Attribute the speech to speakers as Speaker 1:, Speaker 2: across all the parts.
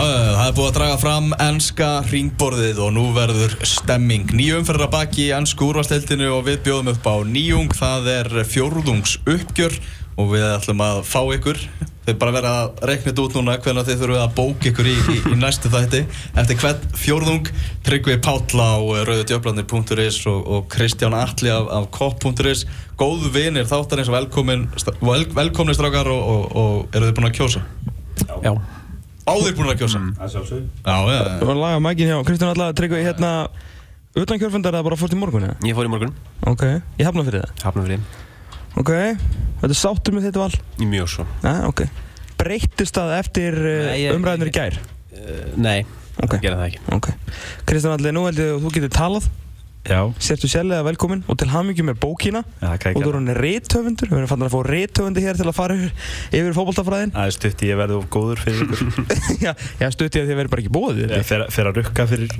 Speaker 1: Já, það er búið að draga fram ennska ringborðið og nú verður stemming. Nýjum fyrir að baki í ennsku úrvasteildinu og við bjóðum upp á nýjung. Það er fjórðungs uppgjör og við ætlum að fá ykkur. Þið bara verða að reikna þetta út núna hvernig þið þurfum að bóka ykkur í, í, í næstu þætti. Eftir hvern fjórðung tryggvi Páll á rauðutjöflandir.is og, og Kristján Alli af, af kopp.is. Góðu vinir þáttarins og velkomin, vel, velkomni strákar og, og, og eru þið búin að kjósa?
Speaker 2: Já.
Speaker 1: Áður búin að kjósa?
Speaker 3: Mm. Það sjálfsög.
Speaker 1: Já, já, já.
Speaker 2: Þú var að laga mækin hjá Kristján Alla Tryggvi hérna utan kjörfundar eða bara fórst í morgun eða?
Speaker 3: Ég fór í morgun,
Speaker 2: Ok, ég hafna fyrir það
Speaker 3: hafnafrið,
Speaker 2: Ok, þetta er sáttur með þetta val?
Speaker 3: í mjög svo.
Speaker 2: Ja, ok Breyttist það eftir
Speaker 3: ég-
Speaker 2: umræðinur í gær?
Speaker 3: Uh, nei, það gera það ekki.
Speaker 2: Ok Kristján Alli, nú held ég að þú getur talað
Speaker 4: Já,
Speaker 2: Sértu sérlega velkomin og til hamingju með bókina.
Speaker 4: Það
Speaker 2: Og þú er hann réttöfundur Við erum fannar að fá réttöfundi hér til að fara yfir, fótboltafræðin.
Speaker 4: Það er stutt ég verði of góður fyrir ykkur.
Speaker 2: Já, ég stutti að þið verður bara ekki
Speaker 4: fer, fer að rukka fyrir.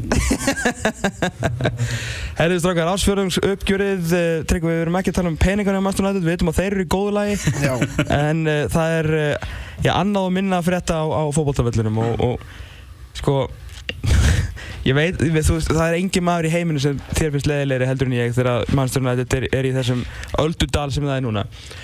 Speaker 2: Herðið strákar, ásfjörðungs uppgjörið uh, Tryggvi, við erum ekki að tala um peningarna á Master United, við veitum að þeir eru í góðu lagi. Já. En uh, það er, uh, já, annað og minna að frétta á, á fótboltavöllunum og, og sko Ég veit, þú það er engin maður í heiminu sem þér finnst leiðilegri heldur en ég þegar Master United er, er í þessum öldudal sem það er núna.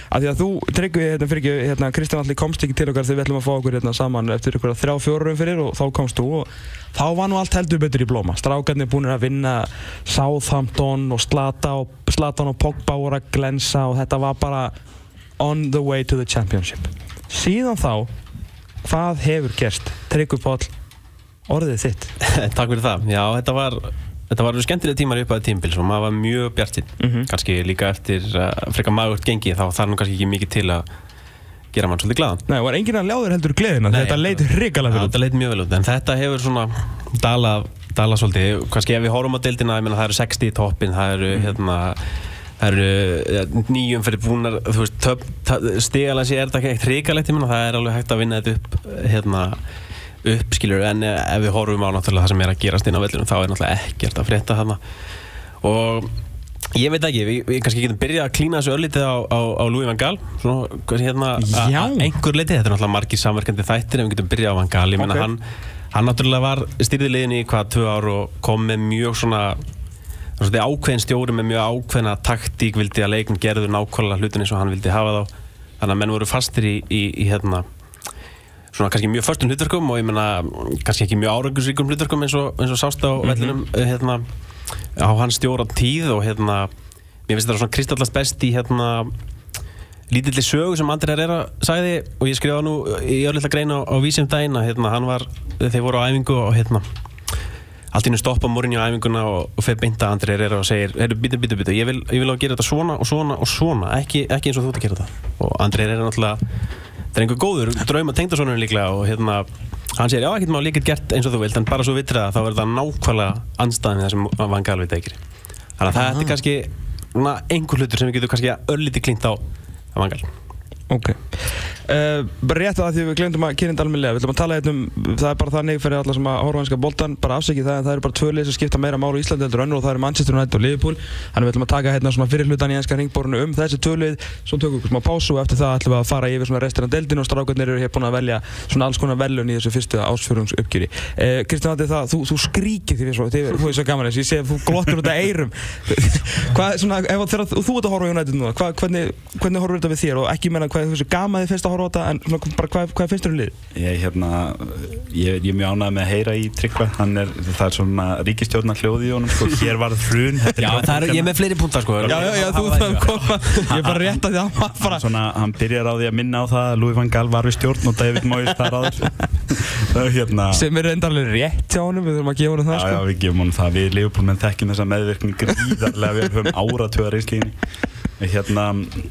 Speaker 2: Af því að þú, Tryggvi, hérna fyrir ekki, hérna, Kristján Alli komst ekki til okkar þegar við ætlum að fá okkur hérna saman eftir ykkur þrjá fjórum fyrir og þá komst þú og þá var nú allt heldur betur í blóma. Strákarnir búinir að vinna Southampton og Slata og Slatan og Pogba voru að glensa og þetta var bara on the way to the championship. Síðan þá hvað hefur gerst? Tryggvi Páll orðið þitt
Speaker 3: Takk fyrir það. Já, þetta var, þetta var skemmtilega tímar upp að tímbils og maður var mjög bjartinn.
Speaker 2: Mhm.
Speaker 3: Kannski líka eftir uh, frekar magurt gengi þá þarf nú kannski ekki mikið til að gera mann svolítið glaðan.
Speaker 2: Nei, var enginn að ljá þér heldur gleðina
Speaker 3: Nei,
Speaker 2: þetta leit hrikalega
Speaker 3: Já,
Speaker 2: fyrir út
Speaker 3: þetta leit mjög vel út, en þetta hefur svona dalað, dalað svolítið. Kannski ef við horfum á deildina, ég meina það eru 60 í toppin, það eru hérna Það eru nýjum fyrir búnar, þú veist, sé er þetta ekki eitt hrikalegt, ég meina, það er alveg hægt að vinna þetta upp, hérna, upp, skilur, en eh, ef við horfum á náttúrulega það sem er að gerast inn á vellunum, þá er náttúrulega ekkert að frétta þarna. Og ég veit ekki, við, við kannski getum byrjað að klína þessu örlítið á, á, á Louis van Gaal, svona, kannski hérna, a-
Speaker 2: Já.
Speaker 3: a- einhver leitið, þetta er náttúrulega margir samverkandi þættir, en við getum byrjað á van Gaal, ég meina,
Speaker 2: Ok.
Speaker 3: hann, hann náttúrulega var styrðilegin í hvað, tvö ár og kom með mjög svona, svona ákveðin stjóri með mjög ákveðina taktík vildi að leikn gerður nákvæmlega hlutin eins og hann vildi hafa þá þannig að menn voru fastir í, í, í hérna svona kannski mjög förstum hlutverkum og ég meina kannski ekki mjög árangusríkum hlutverkum eins og, eins og sást á vellinum eh, hérna á hans stjóra tíð og hérna mér finnst þetta svona kristallast best í hérna lítilli sögu sem Andri Herrera sagði og ég skrifa nú í örlilla greina á, á vísum daginn að hérna hann var þeir voru á æfingu og hérna allt innu stoppa morinni á æfinguna og, og fyrir beinta Andri Herrera og segir heyrðu, býtu, býtu, býtu, ég vil, á að gera þetta svona og svona og svona, ekki, ekki eins og þú ert að gera þetta. Og Andri Herrera náttúrulega er einhver góður, drauma tengdasonur líklega og hérna, hann segir, já, ekkert má líka gert eins og þú vilt, en bara svo vittir það, þá er það nákvæmlega andstæðin það sem Van Gaal veit ekki þannig að þetta er kannski einhver hlutur sem við getum kannski örlítið klínt á Van Gaal
Speaker 2: Ok Bara rétt að því við glemdum að kynna þetta almennilega. Við ætlum að tala hérna um Það er bara þannig fyrir alla sem að horfa á hanska boltan Bara afsækið það en það eru bara tvö lið sem skipta meira málu í Íslandi heldur önnur og það eru Manchester United og Liverpool. Þannig við ætlum að taka hérna svona fyrir hlutan í enska ringborinu um þessi tvö lið. Svo tökum við smá pásu og eftir það ætlum við að fara yfir svona restina deildin og strákarnir eru hér búin að velja svona alls konar velun í þessu fyrstu ásfjörungsuppgjöri uh, Kristján Andi það, þú, þú skríkir því svo, þið, þú er svo gaman þess, ég sé að þú glottir út af eyrum. Hvað, svona, ef þegar þú ert að horfa á United núna, hvað, hvernig, hvernig horfur þetta við þér? Og ekki meina hvað þessu gama þið finnst að horfa á þetta en svona, bara hvað, hvað finnst þér um lið?
Speaker 4: Ég, hérna, ég, ég er mjög ánægð með að heyra í Tryggva. Hann er, það er svona ríkistjórnar hljóði í honum sko. Hér var þetta
Speaker 3: Já, er, ég er með fleiri púntar sko.
Speaker 2: Já, já, já, þú það koma, ég er bara rétt að því að bara
Speaker 4: Svona, hann byrjar á því að minna á það að Louis van Gaal var við stjórn og David Moyes þar áður. Hérna
Speaker 2: sem er reyndarlega rétt hjá honum, við þurfum að gefa honum það
Speaker 4: Já, já,
Speaker 2: sko.
Speaker 4: við gefum honum það, við Leopold þekkjum þessa meðvirkning gríðarlega við höfum áratugar einslíðinni hérna,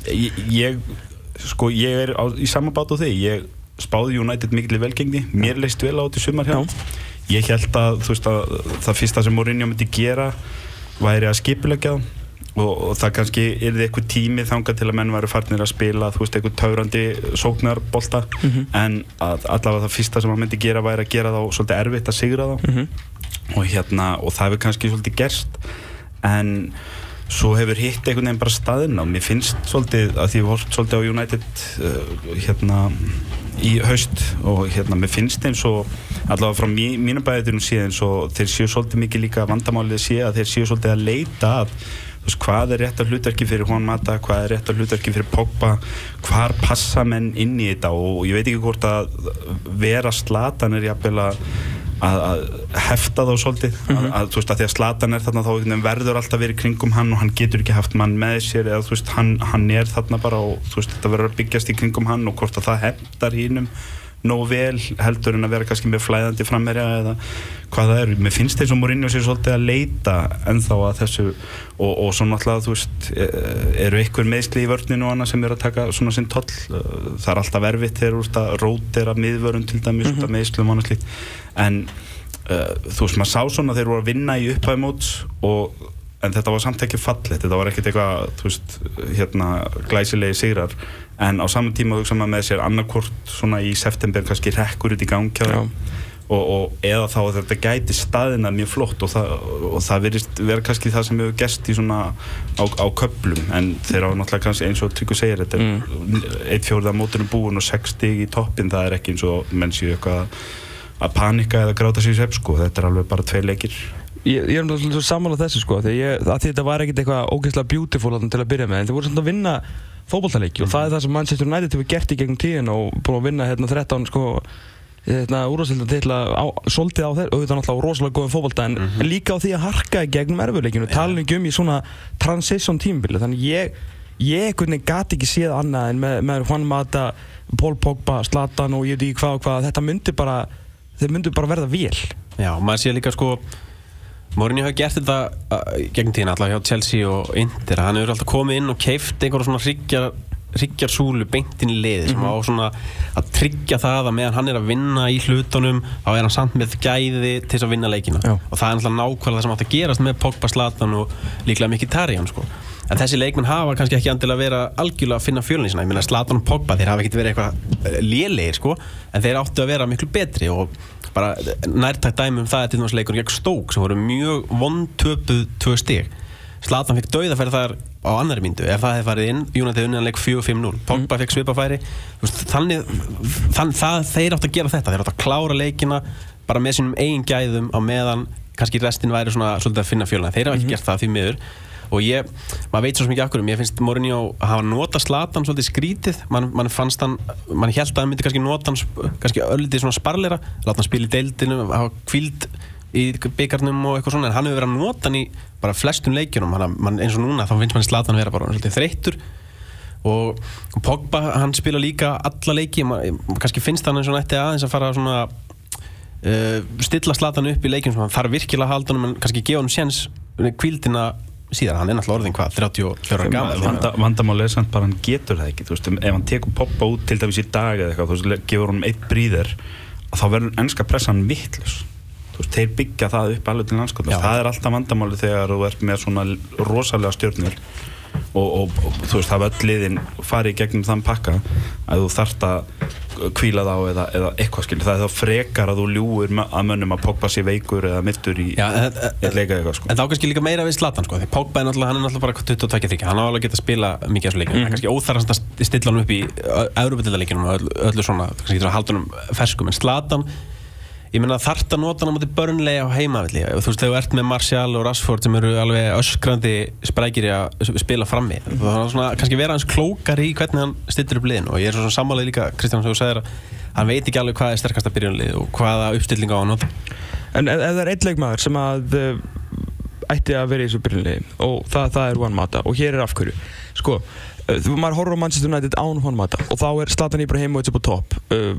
Speaker 4: ég, ég sko, ég er á, í sama bát á þig ég spáði United mikil í velgengni. Mér leist vel á þetta sumar hjá ég held að, þú veist, að það fyrsta sem Mourinho myndi gera væri að skipulegja það og, og það kannski er þið eitthvað tími þangað til að menn væri farnir að spila þú veist, eitthvað taurandi sóknarbolta. En að, allavega það fyrsta sem hann myndi gera væri að gera þá svolítið erfitt að sigra þá. Og hérna, og það hefur kannski svolítið gerst. En svo hefur hitt einhvern veginn bara staðinn á. Mér finnst svolítið að því ég hort svolítið á United uh, hérna í haust og hérna, mér finnst eins og allavega frá mí, mínum bæðitunum síðan og þeir séu svolítið mikið líka vandamálið sé að þeir séu svolítið að leita að veist, hvað er rétt að hlutverki fyrir Juan Mata, hvað er rétt að hlutverki fyrir Pogba, hvar passa menn inn í þetta? Og ég veit ekki hvort að vera slatan er jafnvel að að, hefta þá svolítið mm -hmm. að, þú veist að því að Slatan er þarna þá verður alltaf verið kringum hann og hann getur ekki haft mann með sér eða þú veist hann, hann er þarna bara og þú veist þetta verður að byggjast í kringum hann og hvort að það heftar hínum nóg vel heldur en að vera kannski með flæðandi frammerja eða hvað það er. Mér finnst þeir sem Mourinho sér svolítið að leita ennþá að þessu og, og svo náttúrulega þú veist e, eru einhver meðsli í vörninu og annað sem er að taka svona sinn toll? Það er alltaf erfitt þegar rótir að miðvörun til dæmis mm -hmm. meðslum og annað slíkt. En uh, þú veist, maður sá svona þeir voru að vinna í upphæfumóts og en þetta var samt ekki fallit, þetta var ekkert eitthvað þú veist, hérna glæsilegi sigrar, en á saman tíma veist maður með sér annarkort svona í september kannski rekkur út í gangkjáður og, og eða þá að þetta gæti staðina mjög flott og það, og það vera kannski það sem hefur gæst í svona á, á köplum, en þeir á náttúrulega kannski eins og Tryggur segir, þetta mm. eitt fjórða mótunum búin og sex stig í toppin, það er ekki eins og menn séu eitthvað að panika eða gráta sér í svepp sko, þetta er alveg bara tvei leikir.
Speaker 2: Ég, ég er þetta saman á þessu sko, því ég, að þetta var ekkert eitthvað ógeðslega beautiful til að byrja með, en það voru svona að vinna fókbaltaleiki mm. og það er það sem Manchester United hefur gert í gegnum tíðin og búin að vinna hérna 13 sko, hérna úrváðsleildan til að svolítið á þeir, auðvitað náttúrulega rosalega góðum fókbalta en mm -hmm. líka á því að harka í gegnum erfuleikinu, yeah. ekki um í svona transition tímbili, þannig ég ég gæti ekki séð annað en með, með Juan Mata, Paul Pogba, Zlatan og ég veit ekki hvað og hvað, þetta myndi bara þeir myndu bara verða vél
Speaker 3: Já, maður sé líka sko Mourinho hafa gert þetta uh, gegn tíðin alltaf hjá Chelsea og Inter hann hefur alltaf komið inn og keift einhverja svona hryggjar hryggjarsúlu beintinn í liði sem mm -hmm. á svona að tryggja það að meðan hann er að vinna í hlutunum þá er hann samt með gæði til þess að vinna leikina Já. og það er alltaf nákvæmlega það sem átt að gerast með Pogba, Zlatan og líklega Mkhitaryan sko en þessi leikmenn hafa kannski ekki verið að algjörlega finna fjölunni sína, ég meina Zlatan og Pogba þeir hafa ekkert verið eitthvað eh, lélegir sko. En þeir áttu að vera miklu betri og bara nærtækt dæmi um það er til dæmis leikur gegn Stók sem voru mjög vontöpuð tvö stík Zlatan fikk dauðafæri þar á annari myndu ef það hefði farið inn, Júnatið unnanleik 4-5-0 Pogba fikk svipafæri. Þannig, þann, það, þeir áttu að gera þetta. Þeir áttu að klára leikina bara með sínum eigin gæðum á meðan kannski restin væri svona svolítið að finna fjöluna þeir hafa ekki mhm. gert það því miður og ég, maður veit svo mikið akkurum ég finnst Mourinho að hafa nota Zlatan svolítið skrítið, mann man fannst hann mann held að hann myndi kannski nota hann kannski öllitið svona sparleira, láta hann spila í deildinu hafa kvíld í byggarnum og eitthvað svona, en hann hefur verið að nota hann í bara flestum leikjunum, hann, eins og núna þá finnst mann Zlatan vera bara svolítið þreyttur. Og Pogba, hann spila líka alla leiki, man, kannski finnst hann eins og nætti aðeins að fara svona uh, stilla Zlatan upp í leikjum sem hann þarf virkilega að halda hann, en kannski gefa hann séns kvíldina síðan, hann er náttúrulega orðin hvað 34 ára gama
Speaker 4: Vanda, Vandamáli er samt bara hann getur það ekki veist, ef hann tekur poppa út til dæmis í dag eða eitthvað, þú veist, gefur hann eitt bríðir þá verður ennska pressan vittlust þeir byggja það upp alveg til landskotna það er alltaf vandamáli þegar þú ert með svona rosalega stjórnir og, og, og þú veist, var öll liðin farið gegnum þann pakka að þú þarft að kvíla þá eða, eða eitthvað skil það er þá frekar að þú ljúur að mönnum að Pogba sé veikur eða mittur í leika eitthvað sko.
Speaker 3: En þá kannski líka meira við Zlatan sko, því Pogba er náttúrulega, hann er náttúrulega bara 22-23 hann á alveg að geta að spila mikið af þessu leikinu mm. er kannski óþarðast að stilla hann upp í Európa-dildaleikinu og öllu svona, kannski getur að halda hann ferskum, en Zlatan ég meina þart að nota hann á börnlega á heimavilli þú veist þegar þú ert með Martial og Rashford sem eru alveg öskrandi sprækir að spila frammi þá er svona kannski vera hans klókar í hvernig hann stittur upp liðin. Og ég er svona sammálið líka Kristján sem þú segir að hann veit ekki alveg hvað er sterkasta byrjunlið og hvaða uppstilling á hann nota.
Speaker 2: En ef það er eitt leikmaður sem að uh, ætti að vera í þessu byrjunliði og það, það er Juan Mata og hér er afhverju. Sko uh, þú maður horfður á Manchester United án Juan Mata og þá er Zlatan Ibrahimovic upp á topp. Uh,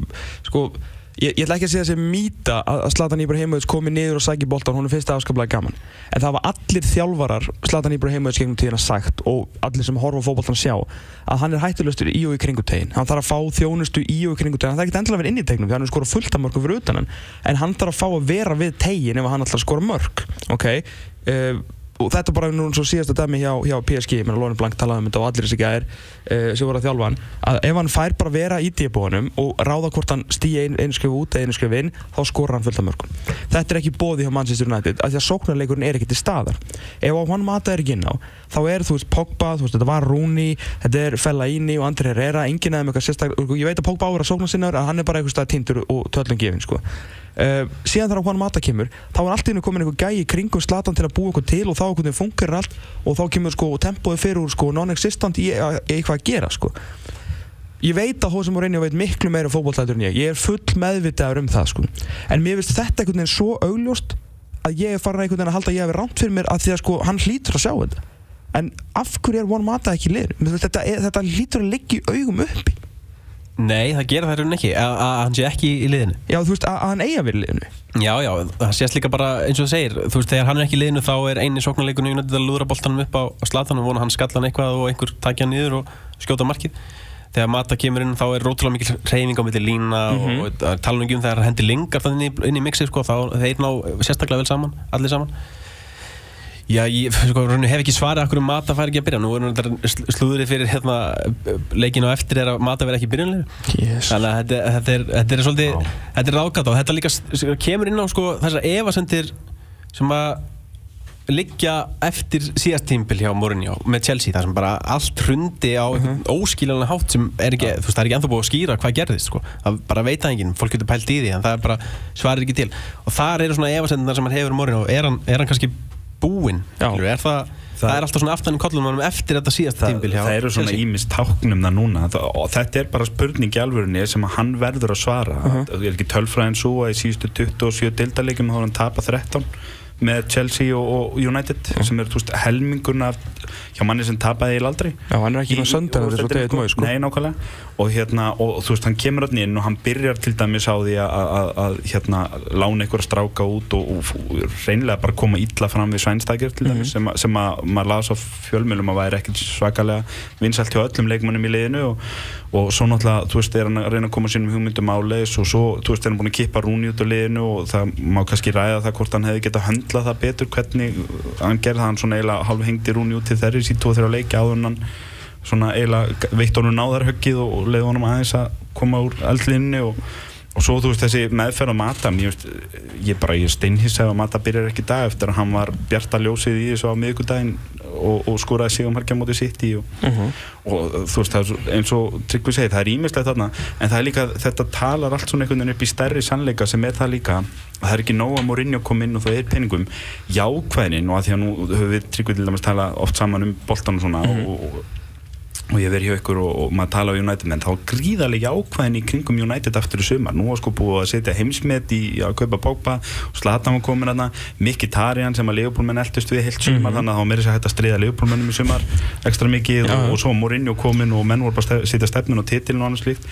Speaker 2: sko Ég, ég ætla ekki að segja þessi mýta að Zlatan Ibrahimovic komi niður og sækja bóltan, hún er fyrst aðskaplega gaman. En það var allir þjálfarar Zlatan Ibrahimovic gegnum tíðina sagt og allir sem horfa fókbóltan sjá að hann er hættulegstur í og í kringutegin. Hann þarf að fá þjónustu í og í kringutegin. Það er ekkert endilega að vera inn í tegnum því hann er skora fullt af mörgum fyrir utan hann. En hann þarf að fá að vera við tegin ef hann ætlar að skora mörg. Okay? Uh, og þetta bara nú svo síðasta dæmi hjá, hjá PSG, ég meina Lóni Blank talaði um þetta og allir þessi gæðir uh, sem voru að þjálfa hann að ef hann fær bara vera í díabónum og ráða hvort hann stýja einu, einu skrifu út eða einu skrifu inn, þá skorur hann fullt af mörgum þetta er ekki bóði hjá Manchester United af því að sóknarleikurinn er ekki til staðar. Ef á hann mata er ekki inn á þá er þú veist Pogba, þú veist þetta var Rooney þetta er Fellaini og André Herrera enginn eða með eitthvað sérstaklega, ég veit að Pogba sóknarsinnar að hann er og. Uh, síðan á hann mata kemur þá er allt í hennu komin einhver gæi kringum slatan til að búa eitthvað til og þá einhvern veginn funkar allt og þá kemur sko tempóið fyrir úr sko non-existent í, eitthvað að gera sko. Ég veit að Hósa Mourinho veit miklu meira fókbóltætur en ég, ég er full meðvitaður um það sko. En mér finnst þetta einhvern veginn svo augljóst að ég er farin einhvern veginn að halda að ég hefur rámt fyrir mér að því að sko hann hlýtur að sjá þetta. En af hverju er One Mata ekki lið þetta, þetta hlýtur að liggja í augum uppi
Speaker 3: Nei, það gera það hérna ekki, að, hann sé ekki í liðinu.
Speaker 2: Já, þú veist, að, hann eiga verið í liðinu.
Speaker 3: Já, já, það sést líka bara eins og það segir Þú veist, þegar hann er ekki í liðinu þá er eini sóknarleikunni að lúðra boltanum upp á slatan og vona hann skallan eitthvað og einhver takja hann niður og skjóta markið. Þegar Mata kemur inn þá er rótulega mikil reyning á milli lína mm -hmm. og, og tala um þegar hann hendir lingar þannig inn í, í mixið sko, þá þeir ná sérstaklega vel saman, allir saman Já, ég sko, hef ekki svarið að hverju Mata fær ekki að byrja. Nú er þetta slúðrið fyrir hérna, leikinu og eftir er að Mata verði ekki byrjanlega.
Speaker 2: Yes.
Speaker 3: Þannig að þetta, þetta, er, þetta er svolítið, wow. þetta er ráðgátt á. Þetta líka kemur inn á sko, þessar evasendir sem að liggja eftir síðast tímpil hjá Mourinho með Chelsea þar sem bara allt hrundi á uh -huh. óskiljanlega hátt sem er ekki, þú veist, það er ekki ennþá búið að skýra hvað gerðist sko. Það bara veit það enginn, fólk getur pælt í því en það er bara, svarir ekki til. Og þar eru svona evasendirna sem hann hefur Mourinho, er hann, er hann kannski búinn er það, það, er alltaf svona aftan í kollunum eftir þetta síðast tímbil
Speaker 4: það eru svona ímist táknum það núna. Og þetta er bara spurning í alvörunni sem hann verður að svara. Uh -huh. er ekki tölfræðin svo að í síðustu 27 dildarleikum þá er hann tapað 13 með Chelsea og, og United uh -huh. sem er veist, helmingurna hjá manni sem tapaði í aldrei
Speaker 2: Já, hann er ekki með söndar
Speaker 4: sko. Nei, nákvæmlega og, hérna, og þú veist, hann kemur alltaf inn og hann byrjar til dæmis á því að hérna, lána einhver að stráka út og, og reynilega bara koma ítla fram við svænstækjur til dæmis mm -hmm. sem, sem að maður las á fjölmjölum að væri ekkert svakalega vinsalt hjá öllum leikmannum í liðinu og, og svo náttúrulega, þú veist, er hann að reyna að koma sínum hugmyndum áleis og svo, þú veist, er hann búin að kippa rúni út á liðinu og það má kannski ræða það hvort hann hefði getað að höndla það betur hvernig hann gerði það hann svona eiginlega halv hengdi rúni út til þeirri síðan tvo þeirra leiki áður hann svona eiginlega veitt honum náðarhöggið og leiði honum aðeins að koma úr eldlinni og, og svo þú veist þessi meðferð á Mata ég, ég bara, ég steinhissa að Mata byrjar ekki dag eftir að hann var bjarta ljósið í þessu á miðugudaginn og, og skoraði sig um harkja mótið sitt í og, uh -huh. og þú veist það er eins og Tryggvi segir, það er ímislegt þarna en það er líka, þetta talar allt svona einhvern veginn upp í stærri sannleika sem er það líka það er ekki nóg að Mourinho kom inn og það er penningum jákvæðin og að því að nú höfum við Tryggvi til dæmis tala oft saman um boltan og svona uh -huh. og og ég verði hjá ykkur og, og maður tala á United menn þá gríðarlega ákvæðin í kringum United eftir í sumar, nú var sko búið að setja heimsmet í að kaupa bókba og Zlatan var komin aðna, Mikki Tarjan sem að Leopoldmenn eldust við heilt sumar mm -hmm. þannig að þá meiri sér hægt að stríða Leopoldmennum í sumar ekstra mikið ja. og, og svo Mourinho komin og menn voru bara að setja stefnun og titilin og annars líkt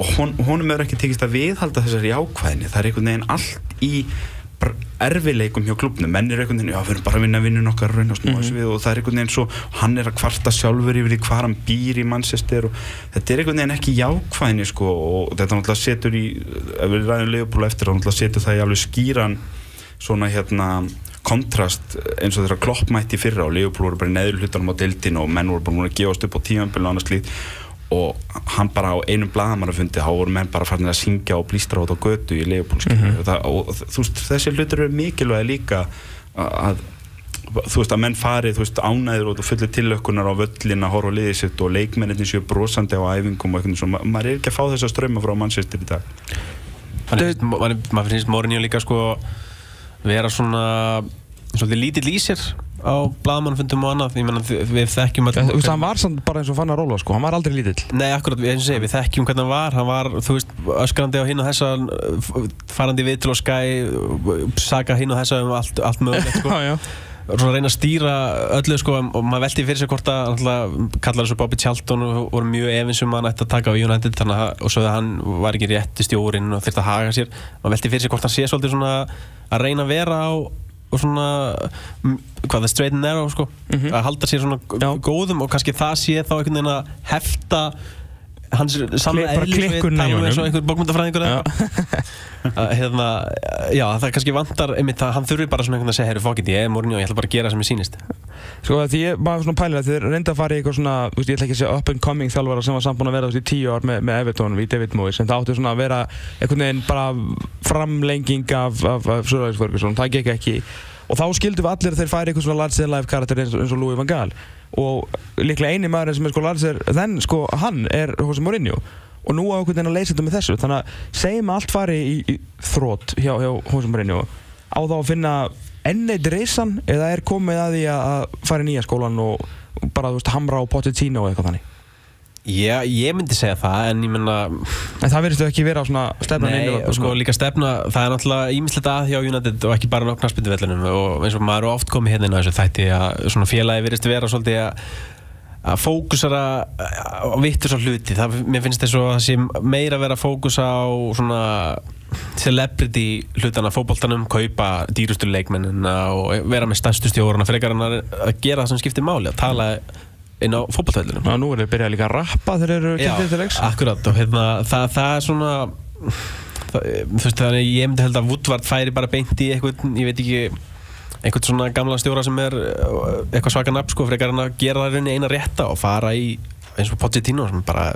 Speaker 4: og hon, honum er ekki tekist að viðhalda þessari ákvæðinni, það er einhvern veginn allt í erfileikum hjá klubnum menn er einhvern veginn, já við erum bara að vinna vinnun okkar mm -hmm. og það er einhvern veginn svo hann er að kvarta sjálfur yfir því hvað hann býr í Manchester og þetta er einhvern veginn ekki jákvæðinni sko og þetta náttúrulega setur í ef við ræðum Leopold eftir þá náttúrulega setur það í alveg skýran svona hérna kontrast eins og þeirra kloppmætti fyrra og Leopold voru bara neður hlutunum á deildin og menn voru bara múin að gefast upp á tímanbíl og annars líkt og hann bara á einum blagamannafundi þá voru menn bara farin að syngja og blístra át á götu í Leopold mm -hmm. það, og þú veist þessi hlutur eru mikilvæg líka að þú veist að menn fari þú veist ánæður og fullir tilökkunar á völlin að horfa liðið sitt og leikmennin séu brosandi á æfingum og eitthvað svona. Maður er ekki að fá þess að ströma frá mannsýstir í dag.
Speaker 3: Maður finnst morgunni líka sko vera svona svolítið lítill í sér á bladmannfundum og annað. Menna, við þekkjum
Speaker 2: að Þú veist, hann var samt bara eins og fann að róla sko, hann var aldrei lítill.
Speaker 3: Nei, akkurat, við, segi, við þekkjum hvernig hann var. Hann var, þú veist, öskrandi á hinn og þessa farandi við til og skæ saga hinn og þessa um allt, allt mögulegt sko. svona reyna að stýra öllu sko og maður veldi fyrir sig hvort að kallar þessu Bobby Charlton og voru mjög efinsum að hann ætti að taka á United þannig að og svo að hann var ekki rétt í stjórin og þurfti að haga sér. Maður veldi fyrir sig hvort hann sé svolítið svona að reyna að vera á og svona hvað það straight and narrow sko mm -hmm. að halda sér svona Já. góðum og kannski það sé þá einhvern veginn að hefta hans saman
Speaker 2: Kli- bara
Speaker 3: eðlis við
Speaker 2: klikkunna í
Speaker 3: talum og
Speaker 2: honum.
Speaker 3: einhver bókmyndafræðingur hérna, já, það kannski vantar einmitt að hann þurfi bara svona einhvern veginn að segja herru fokkitt, ég er Mourinho, ég ætla bara að gera sem ég sýnist
Speaker 2: Sko því ég maður svona pælir að þið reynda að fara í eitthvað svona, þú veist, ég ætla ekki að segja up and coming þjálfara sem var samt búin að vera þú veist í tíu ár með, með Everton í David Moyes en það átti svona að vera einhvern veginn bara framlenging af, af, af Sörlæðis Ferguson, það gekk ekki. Og þá skildum við allir að þeir færi eitthvað svona larger than life karakter eins, eins og Louis van Gaal. Og líklega eini maður sem er sko larger than sko hann er Jose Mourinho. Og nú á einhvern veginn að leysa þetta með þessu. Þannig að segjum að allt fari í, í þrótt hjá, hjá Jose Mourinho. Á þá að finna enneitt reysan eða er komið að því að fara í nýja skólan og bara, þú veist, hamra á Pochettino og eitthvað þannig?
Speaker 3: Já, ég myndi segja það, en ég menna
Speaker 2: en það verðist ekki vera á svona stefnan
Speaker 3: Nei, og sko líka stefna, það er náttúrulega ímislegt að hjá United og ekki bara á knaspinduvellinum og eins og maður er oft komið hérna á þessu þætti að svona félagi virðist vera svolítið að að fókusara á vittur svo hluti, það, mér finnst þess að það sé meira að vera að fókusa á svona celebrity hlutana fótboltanum, kaupa dýrustu leikmennina og vera með stærstu stjórna frekar en að, að gera það sem skiptir máli, að tala inn á fótboltvellinum
Speaker 2: Ná, nú er þeir byrjað líka að rappa þegar þeir eru
Speaker 3: Já,
Speaker 2: kynntið til leiks.
Speaker 3: akkurat og hérna, það, það er svona það, þú veist þannig ég myndi held að Woodward færi bara beint í eitthvað, ég veit ekki einhvern svona gamla stjóra sem er uh, eitthvað svaka nafn sko frekar en að gera það rauninni eina rétta og fara í eins og Pochettino sem bara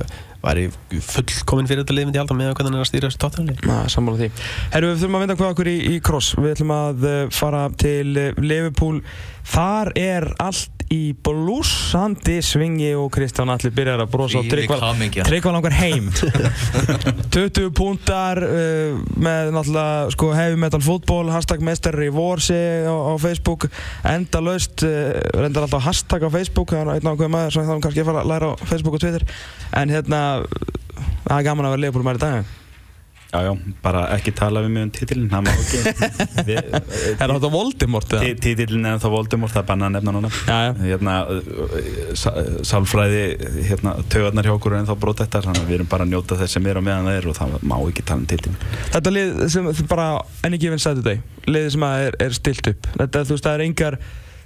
Speaker 3: væri fullkominn fyrir þetta lið myndi ég halda með hvernig hann er að stýra þessu tóttanli
Speaker 2: Na, sammála því. Herru, við þurfum að vinda hvað okkur í, í cross. Við ætlum að uh, fara til uh, Liverpool. Þar er allt í blúsandi svingi og Kristján Alli byrjar að brosa og tryggva langar heim. 20 púntar uh, með náttúrulega sko, heavy metal fútból, hashtag mestari í vorsi á, á Facebook. Enda laust, uh, reyndar alltaf hashtag á Facebook, það er einn ákveð maður sem þá kannski að fara að læra á Facebook og Twitter. En hérna, það er gaman að vera Liverpool maður í dag.
Speaker 4: Já, já, bara ekki tala við mig um titilin, það má ekki. Við-
Speaker 2: Er það þetta Voldemort eða?
Speaker 4: Ti- Titilin er þá Voldemort, það er bannað að nefna núna.
Speaker 2: Já, já.
Speaker 4: Hérna, sálfræði, hérna, taugarnar hjá okkur er ennþá brotettar, þannig að við erum bara að njóta þess sem er á meðan það er og það má ekki tala um titilin.
Speaker 2: Þetta lið sem bara enni gefinn Saturday liðið sem að er, er stilt upp þetta, þú veist, það er engar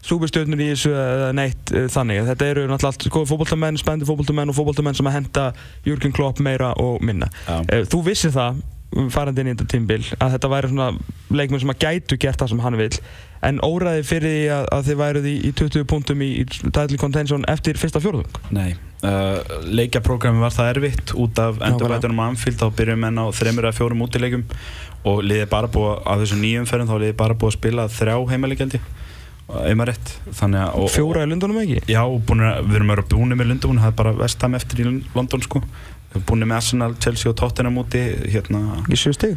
Speaker 2: súbestjörnur í þessu eða neitt uh, þannig þetta eru náttúrulega allt góði fótboltamenn, spennandi fótboltamenn og fótboltamenn sem að henda Jürgen Klopp meira og minna
Speaker 4: Já.
Speaker 2: uh, þú vissir það farandi inn í þetta tímbil að þetta væri svona leikmenn sem að gætu gert það sem hann vil en óræði fyrir því að, að þið væruð í, í 20 punktum í, í title contention eftir fyrsta fjórðung?
Speaker 4: Nei, uh, leikjaprógrami var það erfitt. Út af endurbætunum á Anfield þá byrjum menn á þreymur eða fjórum útileikum og liðið bara búið af þessum nýjum ferðum þá liðið bara búið að spila þrjá heimaleikjaldi einmar rétt. Þannig að og,
Speaker 2: fjóra í Lundunum ekki?
Speaker 4: Já, búin að, við erum að vera búin með Lundum það er bara vestam eftir í London sko við erum búin með Arsenal, Chelsea og Tottenham úti hérna.
Speaker 2: Í sjö stig?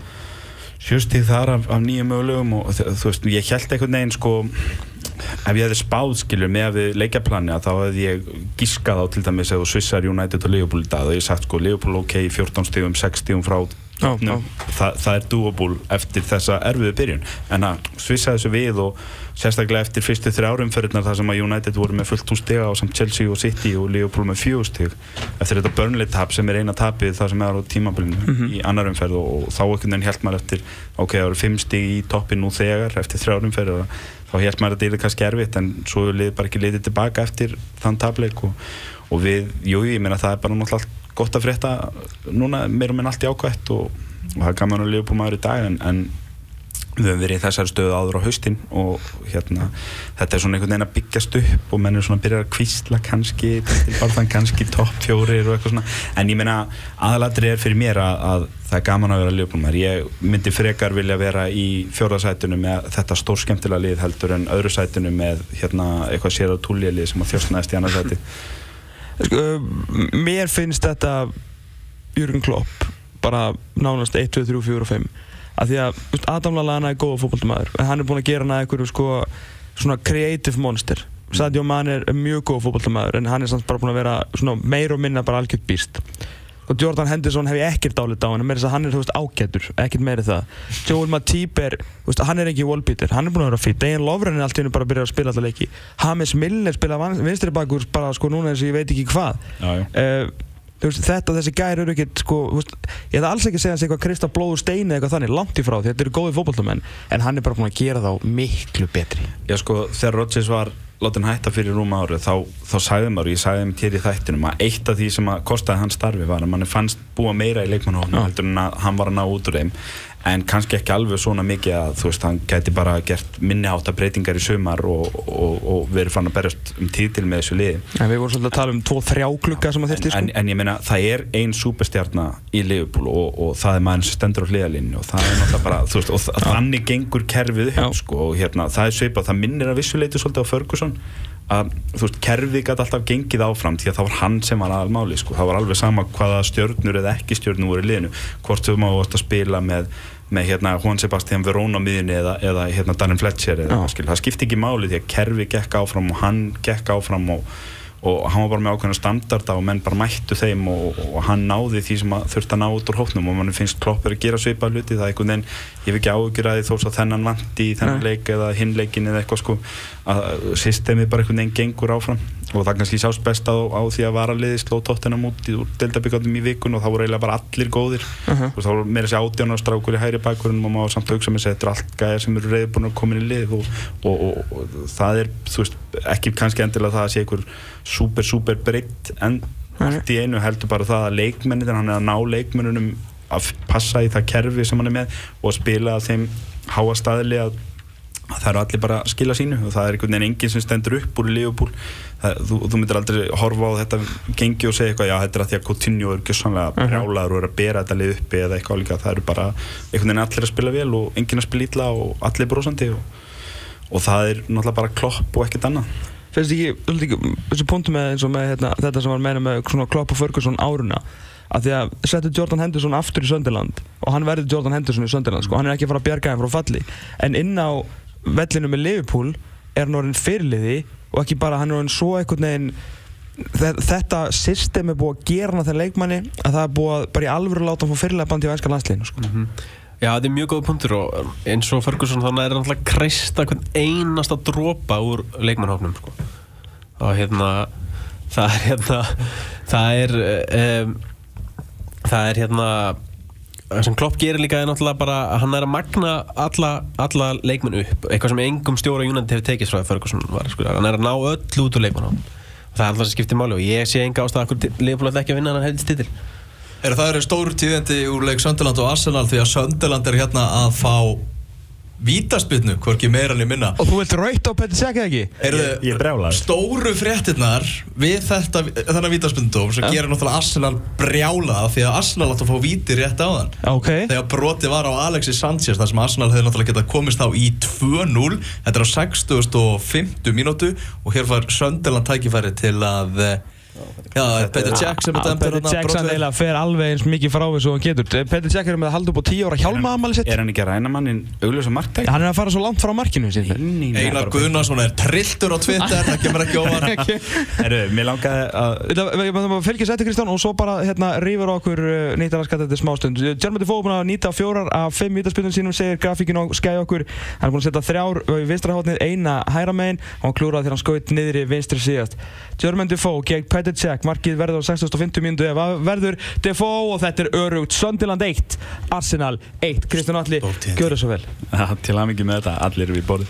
Speaker 4: Sjöstíð þar af, af nýjum mögulegum og þú veist, ég held einhvern veginn sko ef ég hefði spáð skilur með að leikjaplani að þá hefði ég gískað á til dæmis eða Svissar United og í dag. Og ég sagt sko Liverpool ok, 14 stígum, 6 stígum frá Nú, það, það er doable eftir þessa erfiðu byrjun. En að svissa þessu við og sérstaklega eftir fyrstu þrjárum fyrirnar þar sem að United voru með fullt úr stiga á samt Chelsea og City og Liverpool með fjögur stig eftir þetta Burnley tap sem er eina tapið það sem er á tímabilinu í annar umferð og, og þá einhvern veginn held maður eftir ok, það eru fimm stig í toppin nú þegar eftir þrjárum umferð og þá held maður að þetta er kannski erfitt en svo er bara ekki liðið tilbaka eftir þann tapleik og, og við, jú, ég meina það er bara náttúrulega allt gott að frétta núna meira minn allt jákvætt og, og það er gaman að lifa på maður í dag en, en við höfum verið í þessari stöðu áður á haustin og hérna þetta er svona einhvern veginn að byggjast upp og menn er svona að byrja að kvísla kannski til barðan kannski topp fjórir og eitthvað svona. En ég meina aðalatri er fyrir mér að, að það er gaman að vera að maður. Ég myndi frekar vilja vera í fjórðarsætinu með þetta stór skemmtilega lið heldur en öðru sætinu með hérna eitthvað sér á túljalið sem að þjóstnaðist í annarsæti
Speaker 2: mér finnst þetta Jürgen Klopp bara nánast 1, 2, 3, 4 og 5 af því að Adam Lallana er góð fótballtamaður en hann er búinn að gera hann að einhverju sko, svona creative monster. Sadio Mane er mjög góð fótballtamaður en hann er samt bara búinn að vera meir og minna bara algjört býst og Jordan Henderson hef ég ekkert álit á hann meira þess að hann er veist, ágætur, ekkert meiri það. Joel Matip er, veist, hann er ekki wallbeater, hann er búinn að vera fýtt Dejan Lovren er alltaf bara að byrja að spila alltaf leiki. James Milner spila vinstri bakur bara sko núna eins og ég veit ekki hvað.
Speaker 4: Já, já.
Speaker 2: uh, veist, þetta og þessi gæri eru ekkert sko, ég ætla alls ekki að segja hans eitthvað Krista Blóður Steini eða eitthvað þannig, langt í frá því. Þetta eru góði fótballtamenn en hann er bara búinn að gera þá miklu betri.
Speaker 4: Já sko, þegar Rodgers var láta hann hætta fyrir rúma árið þá, þá sagði maður, ég sagði þeim til í þættinum að eitt af því sem að kostaði hans starfi var að mann fannst búa meira í leikmannhóknu heldur en að hann var að ná út úr þeim en kannski ekki alveg svona mikið að þú veist, hann gæti bara gert minniháta breytingar í sumar og, og, og verið fann að berjast um títil með þessu liði.
Speaker 2: En við vorum svolítið að tala um 2-3 klukka sem að þurfti
Speaker 4: sko. En, en ég meina, það er ein superstjarnar í Liverpool og, og það er maður sem stendur á hliðalínu og það er náttúrulega bara, þú veist, og þannig gengur kerfið upp, sko, og hérna, það er svipað, það minnir að vissuleitu svolítið á Ferguson að þú veist, kerfið gæti alltaf gengið áfram því að það var hann sem var aðalmáli sko. það var alveg sama hvaða stjörnur eða ekki stjörnur voru í liðinu, hvort þú má að spila með, með hérna Juan Sebastián Verón á miðinni eða, eða hérna Darren Fletcher eða, það skipti ekki máli því að kerfið gekk áfram og hann gekk áfram og og hann var bara með ákveðna standarda og menn bara mættu þeim og, og hann náði því sem þurfti að ná út úr hóknum og mann finnst kloppur að gera svipað hluti. Það er einhvern veginn, ég hef ekki áhugjur að því þó svo þennan vandi í þennan leik eða hinleikin eða eitthvað sko að systemi bara einhvern veginn gengur áfram. Og það kannski sást best á, á því að varaliði sló tóttina múti úr deltabyggandum í vikun og þá voru eiginlega bara allir góðir. Uh -huh. og þá voru meira sér átjónarstrákur í hæri bakkurinn og maður samt að hugsa með ekki kannski endilega það að sé einhver super, super breytt en allt í einu heldur bara það að leikmennin, hann er að ná leikmennunum að passa í það kerfi sem hann er með og spila þeim háa staðli að það eru allir bara að skila sínu og það er einhvern veginn enginn sem stendur upp úr Liverpool. Þú, þú myndir aldrei horfa á þetta gengi og segja eitthvað, já þetta er að því að Coutinho er gjössanlega mhm. brjálaður og er að bera þetta lið uppi eða eitthvað líka, það eru bara einhvern veginn allir að spila vel og enginn að spila ítla og allir brosandi og, og það er náttúrulega bara klopp og ekkert annað
Speaker 2: Fyrst ekki, þessu punktu með, með hérna, þetta sem var meina með klopp og Ferguson áruna að því að setja Jordan Henderson aftur í Sönderland og hann verður Jordan Henderson í Sönderland sko, hann er ekki að fara að bjarga hann frá falli en inn á vellinu með Liverpool er hann orðin fyrirliði og ekki bara hann er orðin svo einhvern veginn þetta system er búið að gera hann að það leikmanni að það er búið að bara í alvöru láta hann fór fyrirlega bandi á ænska landsleginu sko. mm -hmm.
Speaker 3: Já, þetta er mjög góð punktur og um, eins og Ferguson þannig er það náttúrulega kreista hvern einasta drópa úr leikmannhóknum sko. og hérna það er hérna það er um, það er hérna það sem Klopp gerir líka er náttúrulega bara að hann er að magna alla, alla leikmenn upp eitthvað sem engum stjóra Júnandi hefur tekist frá Ferguson var sko. hann er að ná öll út úr leikmenn á það er alltaf sem skiptir máli og ég sé enga ástæða að leifbúlega ekki að vinna hann hefði stitil
Speaker 1: Er það eru stóru tíðendi úr leik Sönderland og Arsenal því að Sönderland er hérna að fá Vítaspilnu, hvorki meira enn ég minna
Speaker 2: Og þú vilt raukt á Cech eða ekki?
Speaker 4: Ég, ég brjálaði
Speaker 1: Stóru fréttinnar við þetta, þennan vítaspilnudóm sem ja. gerir náttúrulega Arsenal brjálað því að Arsenal átt að fá víti rétt á þann
Speaker 2: okay.
Speaker 1: Þegar broti var á Alexis Sanchez þar sem Arsenal hefði náttúrulega getað komist á í 2-0 Þetta er á 60.50 mínútu og hér var Sönderland tækifæri til að Já, Petr Cech sem er dæmdur
Speaker 2: Petr Cech sann eiginlega fer alveg eins mikið frá þessu og hann getur. Petr Cech er með að halda upp á 10 ára hjálmaðamali sitt.
Speaker 4: Er hann ekki að ræna mannin augljósa marktæk?
Speaker 2: Hann er að fara svo langt frá markinu
Speaker 1: Einar Gunnarsson er trilltur á Twitter það kemur ekki óvar
Speaker 4: Herru, mér langaði að
Speaker 2: Við máum að fylgja sætti Kristján og svo bara hérna rýfur okkur uh, nýttar að skatta þetta smástund. Germany Fó er búin að nýta fjórar af fimm vítaspilnum sínum segir grafíkin og skæði okkur. Hann er búin að setja þrjár Germany Fó gegn Petr Cech markið verður á 650 mínútu eða verður Defoe og þetta er örugt Söndiland 1, Arsenal 1 Kristján Alli, gjör það svo vel.
Speaker 4: Ja, Til aðmyggjum með þetta, allir eru við bórið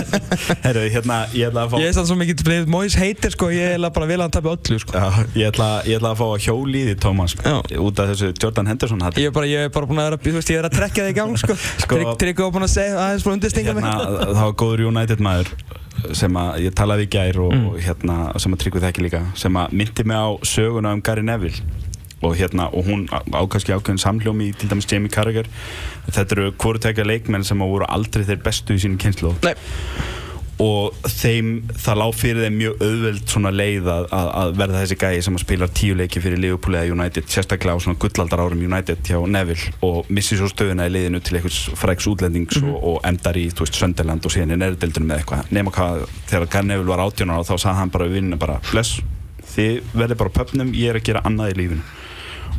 Speaker 4: Herru, hérna, ég ætla að fá
Speaker 2: Ég er sann svo mikið, Móis heitir sko, ég ætla bara að vilja að hann tapja öllu sko.
Speaker 4: Já, ég ætla, ég ætla að fá að hjóli því, Tómas út af þessu Jordan Henderson
Speaker 2: hætti Ég er bara, ég er bara búin að vera, þú veist, ég er að trekja það í gang sko, sko Trygg og búin að segja, aðeins búin að undirstinga
Speaker 4: mig. hérna, Það var góður United maður sem að ég talaði í gær og, mm. og hérna, sem að tryggðu þekki líka sem að myndi mig á söguna um Gary Neville. Og hérna, og hún ákvæmst ákveðin samljómi í til dæmis Jamie Carragher. Þetta eru hvorutekja leikmenn sem að voru aldrei þeir bestu í sínu kynslu
Speaker 2: Nei
Speaker 4: og þeim, það lág fyrir þeim mjög auðveld svona leið að, að verða þessi gæi sem að spila tíu leiki fyrir Liverpool eða United, sérstaklega á svona gullaldar árum United hjá Neville. Og missi svo stöðuna í leiðinu til einhvers fræks útlendings mm -hmm. og, og endar í, þú veist, Sönderland og síðan í nærdeldunum með eitthvað, nema hvað þegar Gary Neville var 18 ára þá sagði hann bara við vinnum bara bless, þið verður bara pöpnum, ég er að gera annað í lífinu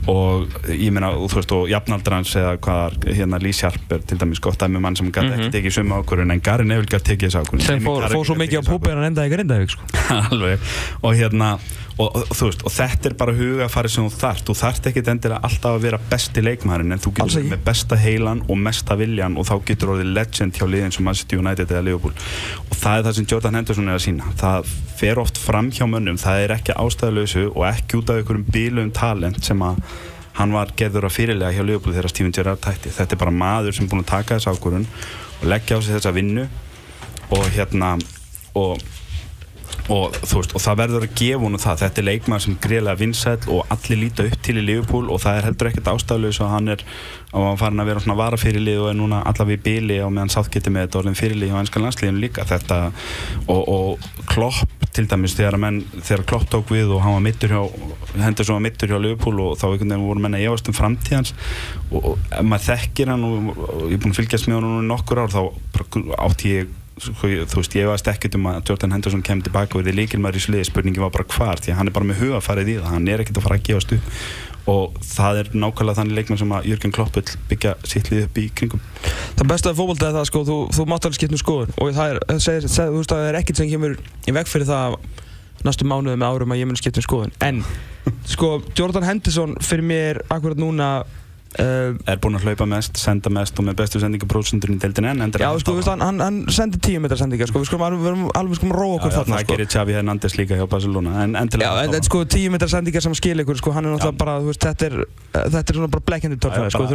Speaker 4: og ég meina, þú veist, og jafnaldrans eða hvað, hérna Lee Sharp er til dæmis gott dæmi um mann sem gæti mm -hmm. ekki tekið sömu ákvörðun en Gary Neville gæti tekið þessu ákvörðun.
Speaker 2: Sem fór, fór svo mikið á púpið en enda í Grindavík sko.
Speaker 4: alveg, og hérna og, og, þú veist, og þetta er bara hugafari sem þú þarft, þú þarft ekkit endilega alltaf að vera besti leikmæðurinn en þú getur með besta heilan og mesta viljan og þá getur orðið legend hjá liðin sem Manchester United eða Liverpool. Og það er það sem Jordan Henderson er að sína það fer oft fram hjá mönnum, það er ekki ástæðuleysu og ekki út af einhverjum bílum talent sem að hann var gerður að fyrirlega hjá Liverpool þegar Steven Gerrard tætti. Þetta er bara maður sem er búin að taka þess ákvörðun og leggja á sig þessa vinnu og hérna og og, veist, og það verður að gefa hún það. Þetta er leikmaður sem greiðlega vinsæl og allir líta upp til í Liverpool og það er heldur ekkert ástæðulegs og hann er og farin að vera svona varafyrirlið og er núna allavega í bíli og meðan sáttgeti með þetta orðin fyrirlið á ennskan landsliðinu líka. Þetta og, og Klopp til dæmis þegar, menn, þegar Klopp tók við og hann var mittur hjá hendur svo að mittur hjá Liverpool og þá einhvern veginn voru menna ást um framtíðans og, og maður þekkir hann og, og ég er búin að fylgjast með hann nokkur ár þá átti ég þú veist, ég veist ekkert um að Jordan Henderson kemur tilbaka og verði líkilmæður í sliði spurningi var bara hvar, því að hann er bara með hugafarið í það hann er ekkert að fara að gefast upp. Og það er nákvæmlega þannig leikmenn sem að Jörgen Klopp vil byggja sitt lið upp í kringum.
Speaker 2: Það besta af fólkvölda er það sko, þú, þú mátt alveg skipta um skoðun. Og það er, segir, segir, veist að það er ekkert sem kemur í veg fyrir það næstu mánuðu með árum að ég mun skipta um skoðun. En sko, Jordan Henderson fyrir mér akkurat núna
Speaker 4: Uh, er búinn að hlaupa mest, senda mest og með bestu sendingaprósenturinn í deildin enn
Speaker 2: Já, sko, veist, hann, hann sendir 10 metrar sendingar sko, við skulum alveg, skulum róa okkur þarna
Speaker 4: Það sko. gerir Xavi Hernandez líka hjá Barcelona en,
Speaker 2: Já, en, en sko 10 metrar sendingar sem skil ykkur sko, hann er náttúrulega bara, veist, þetta er þetta er svona bara blekkjandi tórfæði sko, við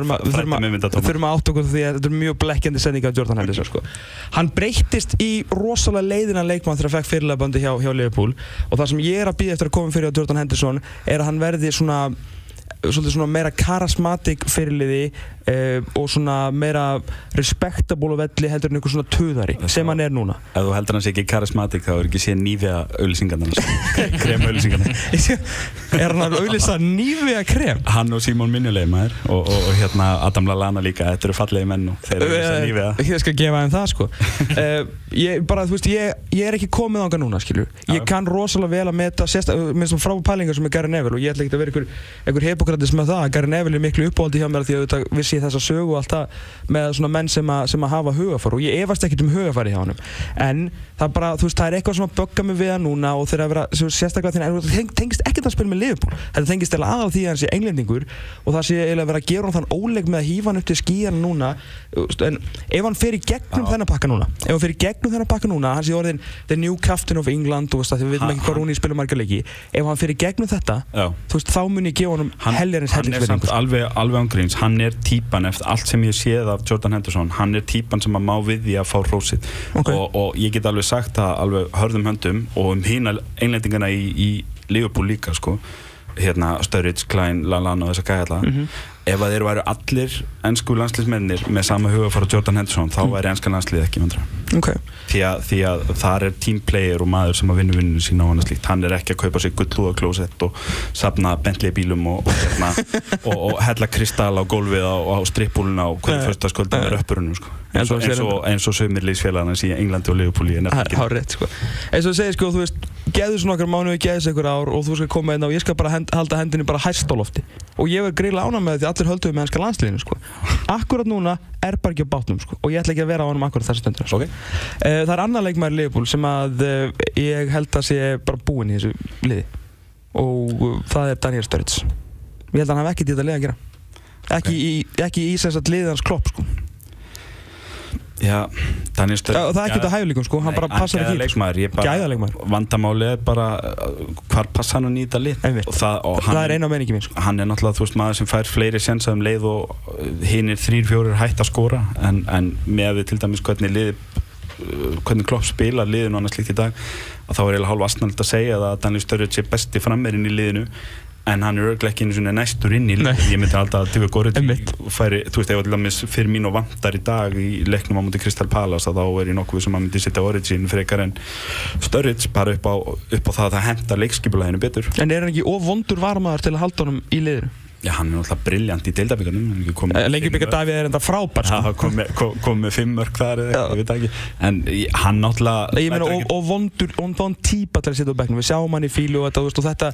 Speaker 2: þurfum að átt okkur því að þetta er mjög blekkjandi sendingar af Jordan Henderson sko. Hann breyttist í rosalega leiðina leikmann þegar hann fekk fyrirlega svolítið svona meira karasmatik fyrirliði uh, og svona meira respektabólu velli heldur en einhver svona töðari sem hann er núna.
Speaker 4: Ef þú heldur hans ekki karasmatik þá er ekki séð nývega auðlisingarna krem auðlisingarna
Speaker 2: Er hann að auðlisa nývega krem?
Speaker 4: Hann og Simon Minnuleg maður. Og, og, og hérna Adam Lallana líka. Þetta eru fallegi menn og þeir eru auðlisa eh, nývega
Speaker 2: Ég skal gefa þeim það sko. Uh, ég, bara veist ég, ég er ekki komið ánga núna skilju ég kann rosalega vel að meta með svona frápælingar sem er Gary Neville og ég ætla ekki að vera einhver, einhver það sé þessa sögu og allt það með svona menn sem að, sem að hafa hugafar og ég efast ekkert um hugafari hjá hann en það, bara, veist, það er eitthvað sem að bögga mig við hann núna og þegar að vera sérstaklega því að það tengist ekkert að spila með Liverpool. Þetta tengist eða aðal því að hann sé englendingur og það sé eða að vera að gera hann þann óleg með að hýfa hann upp til skíjan núna en ef hann fer í gegnum þennan pakka núna ef hann fer í gegnum þennan pakka núna hann sé orðin the new captain of England og við veitum ekki hvað Rúni spilur marga leiki ef hann fer í gegnum þetta veist, þá mun ég gefa hann heljarins hellingsverðingur
Speaker 4: típan eftir allt sem ég séð af Jordan Henderson hann er típan sem að má við því að fá rósið okay. og, og ég get alveg sagt það alveg hörðum höndum og um hína einlendingana í, í Liverpool líka sko. Hérna Sturridge, Klein, Lallana og þess að gæla mm -hmm ef að þeir væru allir ennsku landslýsmennir með sama huga fara Jordan Henderson þá mm. væri ennska landslýð ekki vandra
Speaker 2: okay.
Speaker 4: því, því að þar er teamplayer og maður sem að vinna vinninu sína á hann slíkt hann er ekki að kaupa sér gullúðaklósett og sapna Bentley bílum og, og, hérna, og, og hella kristall á gólfið á, á strippbúluna og hverju förstaskvölda með röppurunum sko. eins og, og sömirlýsfélagarnas í Englandi og
Speaker 2: rétt sko eins og segir sko þú veist geður svona okkar mánu geður þessu ykkur ár og þú skal koma inn og ég skal bara hend, halda hendinu bara hæst á lofti og ég verð grila ána með því allir hölduðu með ennska landsliðinu sko. Akkurat núna er bara ekki á bátnum sko. og ég ætla ekki að vera á hann um akkurat þessu stundur sko.
Speaker 4: okay.
Speaker 2: uh, Það er annar leikmæri Leopold sem að uh, ég held að sé bara búinn í þessu liði og uh, það er Daniel Sturridge Ég held að hann hef ekki þetta lið að gera Ekki okay. í, í þess að liðans klopp sko
Speaker 4: Já, Daniel Sturridge
Speaker 2: Það er ekkert að hægulíkum sko, hann bara passar ekki
Speaker 4: Gæðaleikmar Vandamáli er bara hvar passa hann að nýta lit
Speaker 2: og það, og hann, það er eina meningi mín sko.
Speaker 4: Hann er náttúrulega þú veist maður sem fær fleiri sensa um leið og hinn er þrýr fjórir hægt að skóra en, en með við til dæmis hvernig lið hvernig Klopp spila liðinu annars líkt í dag að þá er eiginlega hálf astnald að segja að Daniel Sturridge er besti frammerinn í liðinu en hann er örglega ekki einu svona næstur inn í leik ég myndi alltaf að Divo Goriti færi, þú veist, ef allir fyrir mín og vantar í dag í leiknum á mútið Crystal Palace þá er ég nokkuð sem að myndi sitta Origin frekar en Sturridge bara upp á, upp á það að það henda leikskipuleginu betur.
Speaker 2: En er hann ekki of vondur varmaðar til að halda honum í liður?
Speaker 4: Já, hann er náttúrulega brilljant í deildabíkarnum
Speaker 2: Lengjubíkar Davíð er enda frábær
Speaker 4: sko. Það kom með, kom, með fimm mörg þar eða eitthvað, ég veit ekki. En hann náttúrulega
Speaker 2: Ég meina, og, og vondur, vond típa til að setja á bekknum. Við sjáum hann í fílu og þetta, og þetta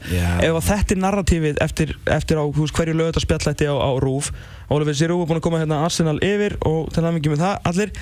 Speaker 2: Ef þetta er narratífið eftir, eftir á veist, hverju lögut að spjallætti á, á Rúf Ólafur Sirú er búin að koma hérna Arsenal yfir og til að mikið með það allir.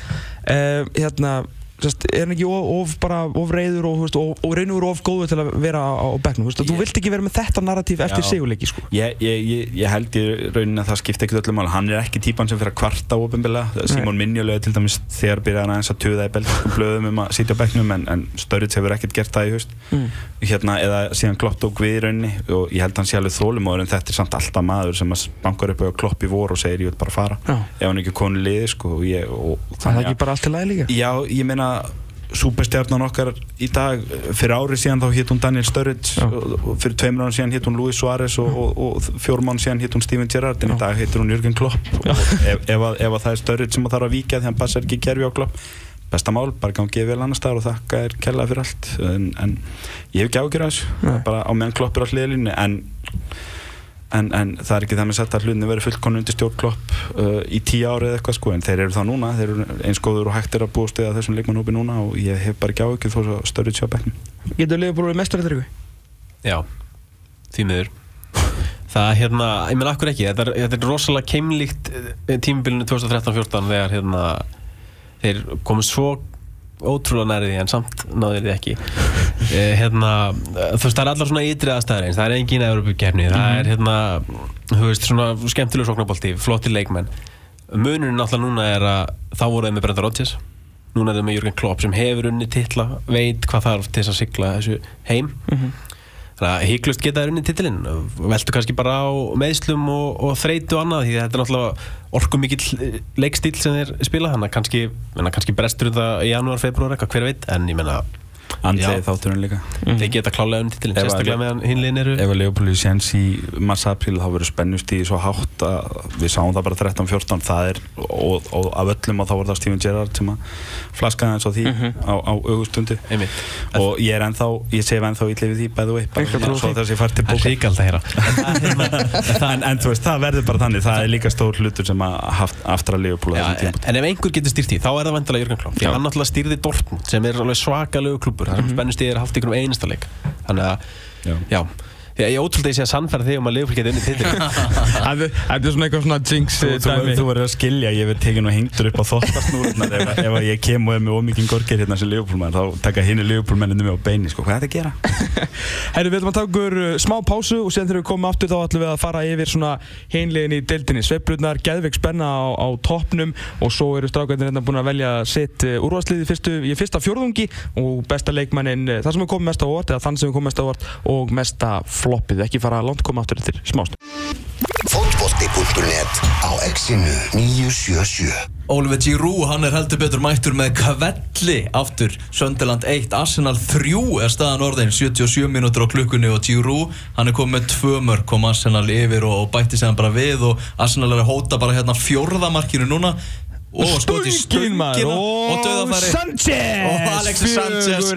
Speaker 2: Uh, Hérna Sest, er hann ekki of, of, bara, of reyður og, og, og reynur of góður til að vera á, á begnum þú, þú vilt ekki vera með þetta narratív eftir sigurleiki sko.
Speaker 4: ég, ég, ég held í rauninni að það skipta ekkert öllum mál hann er ekki típan sem fyrir að kvarta ofinbilla Simon Minjulega til dæmis þegar byrjaði hann aðeins að tuða í belgiskum blöðum um að sitja á begnum en, en Sturridge hefur ekkert gert það í haust. Mm. hérna, eða síðan Klopp tók við í rauninni og ég held að hann sé alveg þólumóður en þetta er samt alltaf maður sem bankar upp á Klopp í vor og segir ég vil bara fara. Já. ef hann ekki konu liði sko, ég,
Speaker 2: það er ekki bara allt til aðeins líka?
Speaker 4: Já, ég meina Súperstjarnan okkar í dag. Fyrir árið síðan þá hitt hún Daniel Sturridge fyrir tveimur ára síðan hitt hún Luis Suárez og, og, og fjórum ára síðan hitt hún Steven Gerrard. En í dag hittur hún Jürgen Klopp. Ef, ef, að, ef að það er Sturridge sem þarf að vika því hann passar ekki kerfi á Klopp besta mál, bara gangið vel annar staðar og þakka er kellað fyrir allt. En, en ég hef ekki ágjör að þessu. Bara á meðan Klopp er á hliðlinni en En, en það er ekki það með sett að hlutinni verið fullkonu undir stjórnklopp uh, í tíu ári eða eitthvað sko en þeir eru það núna, þeir eru eins góður og hægtir að búa stiða þessum leikmannhópi núna og ég hef bara ekki ávikið þó að störu tjá bekkin
Speaker 2: Getur Leopold mestur þetta ykkur?
Speaker 3: Já, því miður. Það er hérna, ég menn akkur ekki? Þetta er, þetta er rosalega keimlíkt eh, tímubilinu 2013-14 þegar hérna þeir komið svo ótrúlega nærið því en samt náður því ekki eh, hérna, þú veist það er allar svona ytri aðstæðar eins, það er engin Európa-gerni, það mhm. er hérna þú veist svona skemmtilega sóknarbolti flotti leikmenn, munurinn náttúrulega núna er að þá voru þeim með Brenda Rodgers núna er þeim með Jürgen Klopp sem hefur unni tilla, veit hvað þarf til að sigla þessu heim mm -hmm. Híklust geta þér unni titilinn. Veltu kannski bara á meðslum og, og þreytu og annað því þetta er náttúrulega orkum mikill leikstíl sem þeir spila þannig að kannski, kannski brestur það í janúar, februar eitthvað, hver veit en ég menna
Speaker 4: andlega þátturinn líka.
Speaker 3: Mm. þeir geta klálega um titilin, sérstaklega meðan hinlegin eru.
Speaker 4: ef að Leopold Jens í massa-apríl þá verður spennust í svo hátt að við sáum það bara 13-14 það er, og, og af öllum og þá var það Steven Gerrard sem að flaskaði eins og því mm -hmm. á, á augustundu og ég er ennþá, ég sef ennþá í lifið því bæðu upp, svo þess að ég fær til
Speaker 3: bóka
Speaker 4: en, en þú veist, það verður bara þannig það er líka stór hlutur sem að haft aftur að Leopold
Speaker 3: en ef einhver getur stýrt því, þá er það vantilega Jörgur Klopp, því hann náttúrulega stýrði Dortmund sem er svakalögu klubur það sem spennust ég er haft ykkur um einasta leik. Þannig að, já, já Ég er ótrúlega að ég sé að sannfæra þig um að Leopold geti unni títil
Speaker 2: Það er svona eitthvað svona jinx
Speaker 4: Þú, þú, þú verður að skilja, ég verð tekinn og hengtur upp á þóttasnúrnar ef, ef ég kem og er með ómikinn gorgir hérna sem mann þá taka hinn í Leopold menninu mig á beini sko. hvað er þetta að gera?
Speaker 2: Herru, við ætlum að taka okkur uh, smá pásu og sen þegar við komum aftur þá ætlum við að fara yfir svona heimlegin í deildinni Sveipbrunnar, Gæðvik spenna á, á toppnum og svo eru strákvæðin hérna búin að velja sitt uh, úrvarsliði fyrstu, í fyrsta fjórðungi og besta leikmannin, það sem er komið mest á orð eða þann sem er komið mest á orð og mesta floppið, ekki fara langt koma áttur eftir smást Fótbolti.net á exinu 977 Oliver Giroud, hann er heldur betur mættur með kvelli aftur. Sönderland 1, Arsenal 3 er staðan orðin, 77 mínútur á klukkunni og Giroud, hann er komið með tvö mörg kom Arsenal yfir og, og bætti sig hann bara við og Arsenal er að hóta bara hérna fjórðamarkinu núna og skoti stungina og döðafæri Sanchez! Og Alexis Sanchez.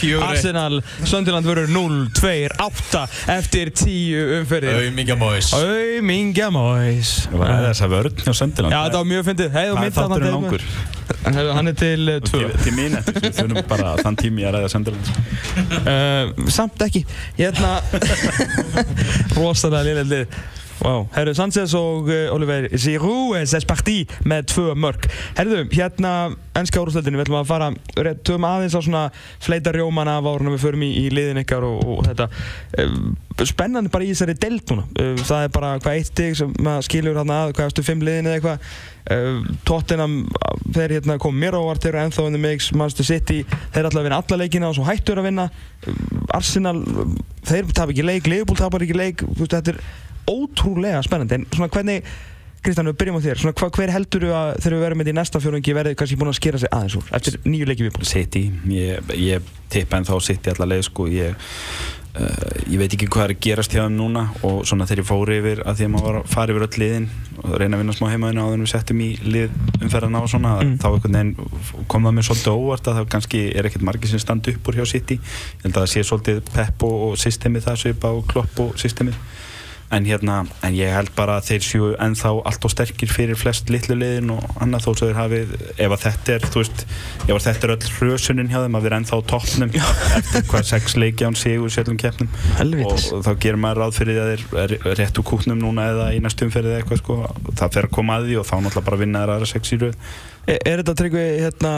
Speaker 2: 4-1 Arsenal, Sönderland verður 0-2-8 eftir 10 umferðir.
Speaker 1: Auðmingja Móis
Speaker 2: Auðmingja Móis
Speaker 4: Það var þess að vörð á Sönderland
Speaker 2: Já, það var mjög fyndið.
Speaker 4: Það er þátturinn ángur
Speaker 2: Hann er til 2
Speaker 4: uh, Til mín eftir, við þurfum bara þann tími að ræða Sönderland
Speaker 2: uh, Samt ekki. Hérna Rósalega liðlega lið Wow. Herru Sanchez og uh, Oliver Giroud c'est parti með tvö mörg Herru, hérna ennska árústöldinu við ætlum að fara, töfum aðeins á svona fleita rjóman af árunum við förum í, í liðin ykkar og, og þetta. Uh, spennandi bara í þessari delt núna. Það er bara hvað eitt stig sem maður skilur hérna að, hvað erstu fimm liðin eða eitthvað. Tottenham, þeir hérna kom mér ávart þeir eru ennþá the mix, Manchester City þeir ætla að vinna alla leikina og svo hættur að vinna. Arsenal, þeir tapar ekki leik Liverpool tapar ekki leik, þetta er ótrúlega spennandi. En svona hvernig, Kristján, við byrjum á þér. Svona hva, hver heldur þú að þegar við verðum með því næsta fjórungi verðið kannski búin að skera sig aðeins úr eftir nýju leiki viðbúin?
Speaker 4: City, ég, ég tippa en þá City allavega sko, ég Uh, ég veit ekki hvað er að gerast hjá þeim núna og svona þegar ég fóri yfir að því að maður fara yfir öll liðin og reyna að vinna smá heimaðinu á að við settum í lið umferðarna og svona mm. þá kom það mér svolítið óvart að það kannski er ekkert margir sem standi upp úr hjá City. Ég held að það sé svolítið pepp og, og systemi það svipa og klopp og systemi en hérna, en ég held bara að þeir séu ennþá allt og sterkir fyrir flest litlu liðin og annað þó sem þeir hafið ef að þetta er, þú veist, ef að þetta er öll hrösunin hjá þeim að vera ennþá á toppnum eftir hvað sex leiki án sigur sjálfum keppnum.
Speaker 2: Helvítis.
Speaker 4: og þá gerir maður ráð fyrir því að þeir er rétt úr kúknum núna eða í næstum fyrir eitthvað sko, það fer að koma að því og þá náttúrulega bara vinna þeir aðra sex í röð.
Speaker 2: Er, er þetta tryggvi, hérna,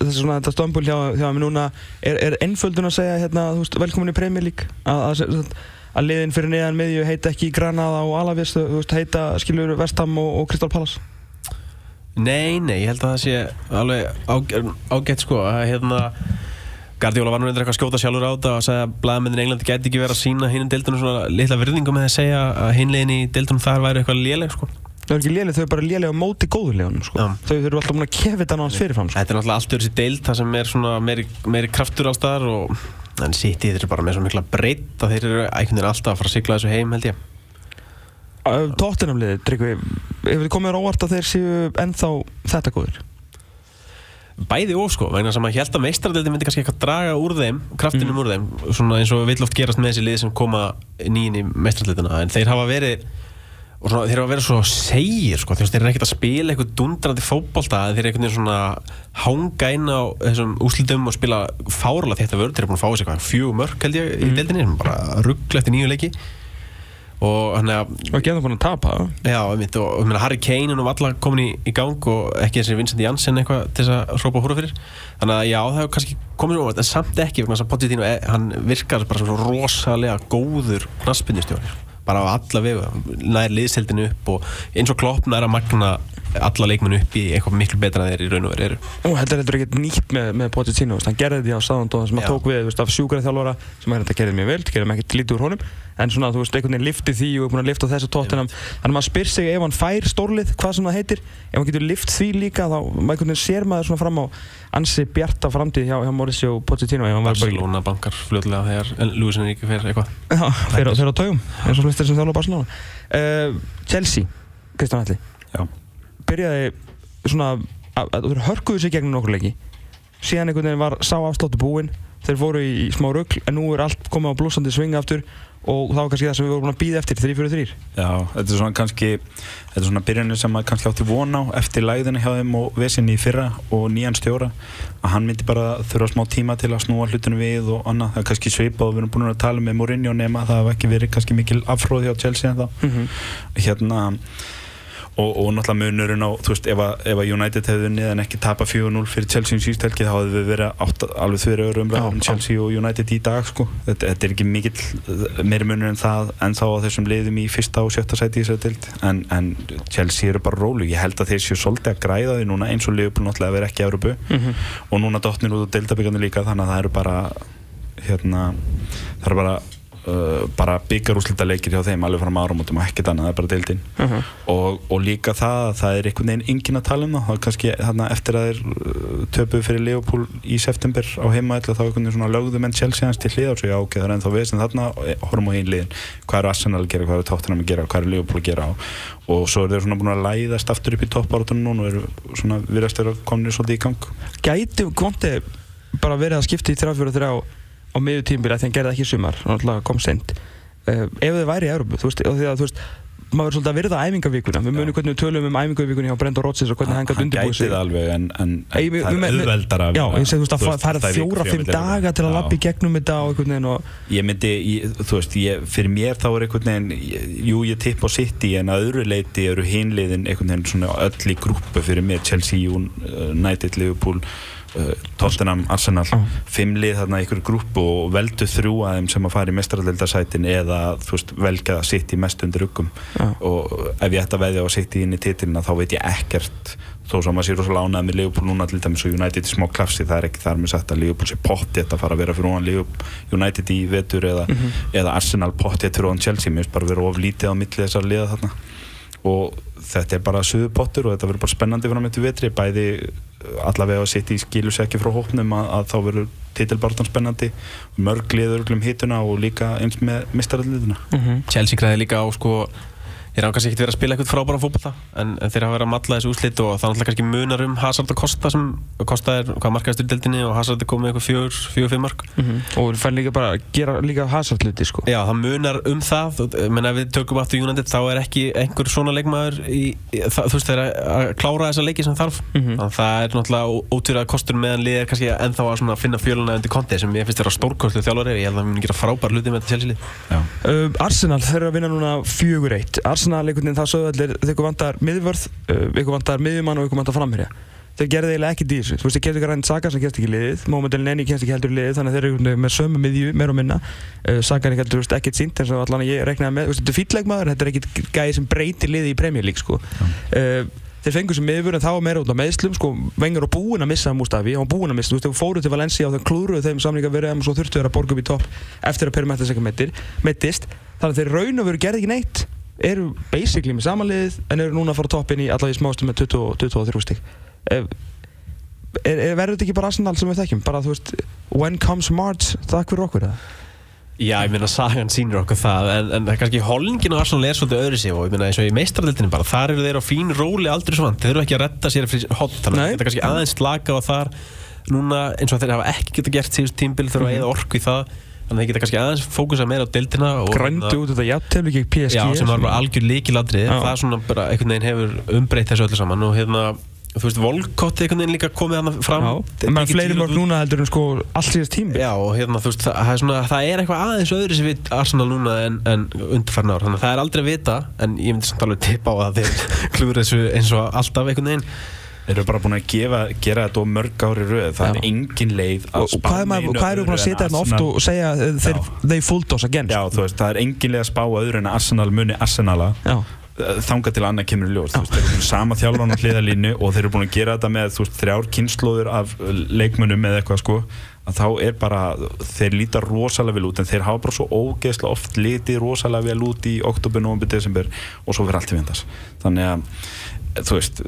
Speaker 2: þessi svona, þetta stömbul hjá, hjá mér núna, er, er einföldun að segja, hérna, þú veist, velkomin í Premier League, að, að, að liðin fyrir neðan miðju heita ekki Granada og Alavis, þú veist, heita, skiljur, Vestham og, Crystal Palace?
Speaker 3: Nei, nei, ég held að það sé alveg ágætt, sko að hérna Guardiola var nú reyndar eitthvað að skjóta sjálfur á þetta og sagði að blagamennir í Englandi gæti ekki verið að sína hinn deildunum svona litla virðingu með að segja að hinlegin í deildunum þar væri eitthvað léleg sko.
Speaker 2: Þau eru ekki léleg, þau eru bara léleg á móti góðurlegunum, sko.
Speaker 3: Já.
Speaker 2: Þau eru alltaf búin að kefa þetta náttúrulega fyrirfram, sko.
Speaker 3: Þetta er náttúrulega allt öðru sér deild það sem er svona meiri, meiri kraftur á staðar og en City þeir eru bara með svo mikla breytt að þeir eru einhvern veginn alltaf að fara að sigla þessu heim held ég.
Speaker 2: Tottenham liðið, tryggvi, hefur þið komið óvart að þeir séu ennþá þetta góður?
Speaker 3: Bæði og sko, vegna sem að held að meistaradeildin myndi kannski eitthvað draga úr þeim, kraftinum úr þeim, svona eins og vill oft gerast með þessi lið sem koma nýjinn í meistaradeildina, en þeir hafa verið og svona, þeir hafa verið svo segir sko, þeir eru ekkert að spila eitthvað dundrandi fótbolta, þeir eru veginn svona hanga inn á þessum úslitum og spila fárlega þetta vörð, þeir eru búin að fá þessi eitthvað fjögur mörk held ég í deildinni, sem bara ruggla eftir nýju leiki. Og hann er að
Speaker 2: Og ekki ennþá búin að tapa, það?
Speaker 3: Já, og, og meina, Harry Kane er nú alltaf komin í, í gang og ekki þessi Vincent Janssen eitthvað til þess að hrópa húra fyrir. Þannig að já, það hefur kannski komið óvart en samt ekki, þess að Pochettino hann virkar bara svo rosalega góður knaspinnistjóri, bara á alla vegu nær liðseldinu upp og eins og Klopp nær að magna alla leikmennu upp í eitthvað miklu betra en þeir í raun og veru eru.
Speaker 2: Nú, heldur þetta ekkert nýtt með, með Pochettino, hann gerði þetta á Sáðandóðan sem hann tók við, veist, af sjúkara þjálfara sem er þetta gerði mjög vel, gerði mig ekkert lítið úr honum en svona, þú veist, einhvern veginn lifti því og er búin að lifta þessu tóttinam þannig að maður spyr sig ef hann fær stórlið, hvað sem það heitir ef hann getur lift því líka, þá maður einhvern veginn sér maður svona fram á ansi bjarta framtíð hjá, hjá Mauricio Pochettino hann ekki-
Speaker 3: Barcelona bankar fljóðlega þegar Lewis Enrique fer eitthvað.
Speaker 2: Já, þeir á- taugum, eins og flestir sem þjálfa Barcelona. Uh, Chelsea, Kristján Alli
Speaker 4: Já.
Speaker 2: Byrjaði svona þeir hörkuðu sig gegnum nokkur leiki. Síðan einhvern veginn var sá afsláttu búinn þeir fóru í, smá rugl en nú er allt komið á blúsandi svinga aftur og það var kannski það sem við vorum að býða eftir 3-4-3
Speaker 4: Já, þetta er svona kannski þetta er svona byrjanir sem maður kannski átti von á eftir læðina hjá þeim og vesinni í fyrra og nýjan stjóra að hann myndi bara þurfa smá tíma til að snúa hlutinu við og annað, það er kannski svipað og við erum búin að tala með Mourinho nema það hafa ekki verið kannski mikil afhróði á Chelsea en þá
Speaker 2: Mhm.
Speaker 4: hérna og, og náttúrulega munurinn á, þú veist, ef að, ef að United hefði unnið en ekki tapa 4-0 fyrir Chelsea síðust helgi þá hefði við verið átt, alveg þurri öru umræðum um. Chelsea og United í dag sko. þetta, þetta er ekki mikill meiri munur en það en þá á þessum liðum í fyrsta og sjötta sæti í þessari dild en, en Chelsea eru bara rólu ég held að þeir séu svolítið að græða því núna eins og Liverpool náttúrulega að vera ekki í Európu
Speaker 2: Mhm.
Speaker 4: og núna dottnir út á deildabíkandi líka þannig að það eru bara hérna, það eru bara uh, bara byggarúslita leikir hjá þeim alveg fram áramótum og ekkert annað, það er bara deildin.
Speaker 2: Mhm.
Speaker 4: og, og líka það að það er einhvern veginn engin að tala um það, það er kannski þarna, eftir að þeir uh, töpuðu fyrir Leopold í september á heimaðall þá einhvern veginn svona lögðu menn Chelsea hans til hlýðar svo já ok, það er ennþá við sem þarna og horfum á hinn liðin, hvað er Arsenal að gera hvað er Tottenham að gera, hvað er Leopold að gera og, og svo eru þeir svona búin að læðast aftur upp í toppáratunum núna og eru svona virðast komin
Speaker 2: að skipta í 3-4-3 á, miður tímbili að hann gerði ekki í sumar, hann alltaf kom seint. Uh, ef þið væri í Európu, þú veist, og því að þú veist maður verður svolítið að virða æfingavíkuna. Við munum hvernig við tölum um æfingavíkunni hjá Brenda Rodgers og hvernig hann gæti undirbúið sig.
Speaker 4: alveg en, en,
Speaker 2: Ei, við-
Speaker 4: það er
Speaker 2: veist að fara
Speaker 4: það er
Speaker 2: fjóra, fimm
Speaker 4: viku
Speaker 2: daga til að í gegnum þetta og einhvern veginn og
Speaker 4: ég myndi, ég, þú veist, ég, fyrir mér þá er einhvern veginn, jú ég tipp á City en að öðru leiti eru hinliðin einhvern veginn svona öll í grúpu fyrir mér. Chelsea, United, Liverpool Tottenham, Arsenal.
Speaker 2: Já.
Speaker 4: fimm lið þarna í einhverju grúpu og veldu þrjú að þeim sem að fara í mestrarleildarsætin eða þú veist, velga að City mest undir
Speaker 2: Já.
Speaker 4: og ef ég ætti að veðja á City inn í titilina þá veit ég ekkert. Þó sem maður sé rosalega ánægð með Liverpool núna til dæmis og United í smá klafsi, það er ekki þar með sagt að Liverpool sé pottið að fara að vera fyrir ofan Liverpool- United í vetur eða, eða Arsenal pottið fyrir ofan Chelsea, mér finnst bara vera of lítið á milli þessar liða þarna. Og þetta er bara suðu pottur og þetta verður bara spennandi frá mitt vetri, bæði allavega að sitt í skilus ekki frá hópnum að, að þá verður titilbartan spennandi mörg liður um hituna og líka eins með mistaralliðuna
Speaker 3: Chelsea græði líka á sko Þeir hafa kannski ekkert verið að spila eitthvað frábæra fókbalta en, en þeir hafa verið að matla þessu úslit og það er kannski munar um Hazard og Costa sem Costa er hvað markaðistur í deildinni og Hazard er komið eitthvað fjögur, fjögur, fimm mark
Speaker 2: mm -hmm. og við fannum líka bara að gera líka Hazard hluti sko.
Speaker 3: Já, það munar um það. Menn ef við tökum aftur United þá er ekki einhver svona leikmaður í, í, það, þú veist þeir að klára þessa leiki sem þarf. Mm -hmm. þannig að það er náttúrulega ótvíðað kostur meðan liðir kannski ennþá að finna fjöluna undir konti sem ég finnst þeirra stórkostlu
Speaker 2: Arsenal þeir einhvern veginn það sögðu allir þeir vantar miðvörð, uh, ykkur vantar miðjumann og ykkur vantar framherja. Þeir gerði eiginlega ekki dísu þú veist þeir kemst ekki ræðin Saka sem kemst ekki liðið Mómentelin Nenni kemst ekki heldur liðið þannig að þeir eru með sömu miðju meir og minna. Uh, Saka er ekki heldur ekkert sínt eins og allan ég reknaði með. Þetta er fýtleikmaður, þetta er ekkert gæði sem breytir liðið í Premier League sko. uh, þeir fengur sem miðvörð en þá var meira út á meðslum sko, vengur og búinn að missa Mustafi hann var búinn að missa, þú veist, þeir fóru til Valencia og þeir klúruðu þeim samlinga verið og svo þurftu þeir að borga upp í topp eftir að Perimeter mettist þannig að þeir raun og veru gerði ekki neitt eru basically með samanliðið en eru núna að fara toppin í allavega í smástu með 23 stík verður þetta ekki bara Arsenal sem við þekkjum? Bara þú veist, when comes March takk fyrir okkur eða?
Speaker 3: Já, ég meina sagan sínur okkur það en, en kannski hollingin á Arsenal er svolítið öðru sig og ég meina eins og í meistrarleitinu bara þar eru þeir á fín róli aldrei svona þeir eru ekki að retta sér fyrir hot þannig að þetta kannski aðeins slaka á þar. Núna eins og þeir hafa ekki geta gert síðust tímbil þurfa að eða orku í það þannig að þeir geta kannski aðeins fókusa meira á deildina
Speaker 2: Grændu út þetta jafntefni ekki PSG
Speaker 3: Já, sem var bara algjör líkiladri það er svona bara einhvern veginn hefur umbreytt þessu öllu saman og hérna þú veist, Volkott einhvern veginn líka komið hann fram.
Speaker 2: En maður fleiri mörg núna heldur en sko allt síðast tími
Speaker 3: Já, og hérna, þú veist, það, er, svona, það er eitthvað aðeins öðru sem við Arsenal núna en, en undarfærna ár, þannig að það er aldrei að vita en ég myndi samt alveg tippa á að þeir klúður þessu eins og alltaf einhvern veginn
Speaker 4: Þeir eru bara búin að gefa, gera þetta á mörg ári rauð, það Já. er engin leið að
Speaker 2: spá neina öðru en Arsenal. Hvað eru búin að setja þarna oft og segja þeir, þeir fullt ás að genn?
Speaker 4: Já, þú veist, það er engin leið að spá öðru en Arsenal muni Arsenala. Já þanga til annað kemur í ljós veist, þeir eru búin sama þjálfan á hliðalínu og þeir eru búin að gera þetta með veist, þrjár kynnslóður af leikmönnum eða eitthvað sko að þá er bara, þeir líta rosalega vel út en þeir hafa bara svo ógeðslega oft litið rosalega vel út í oktober, november, desember og svo verður allt í vendas þannig að veist,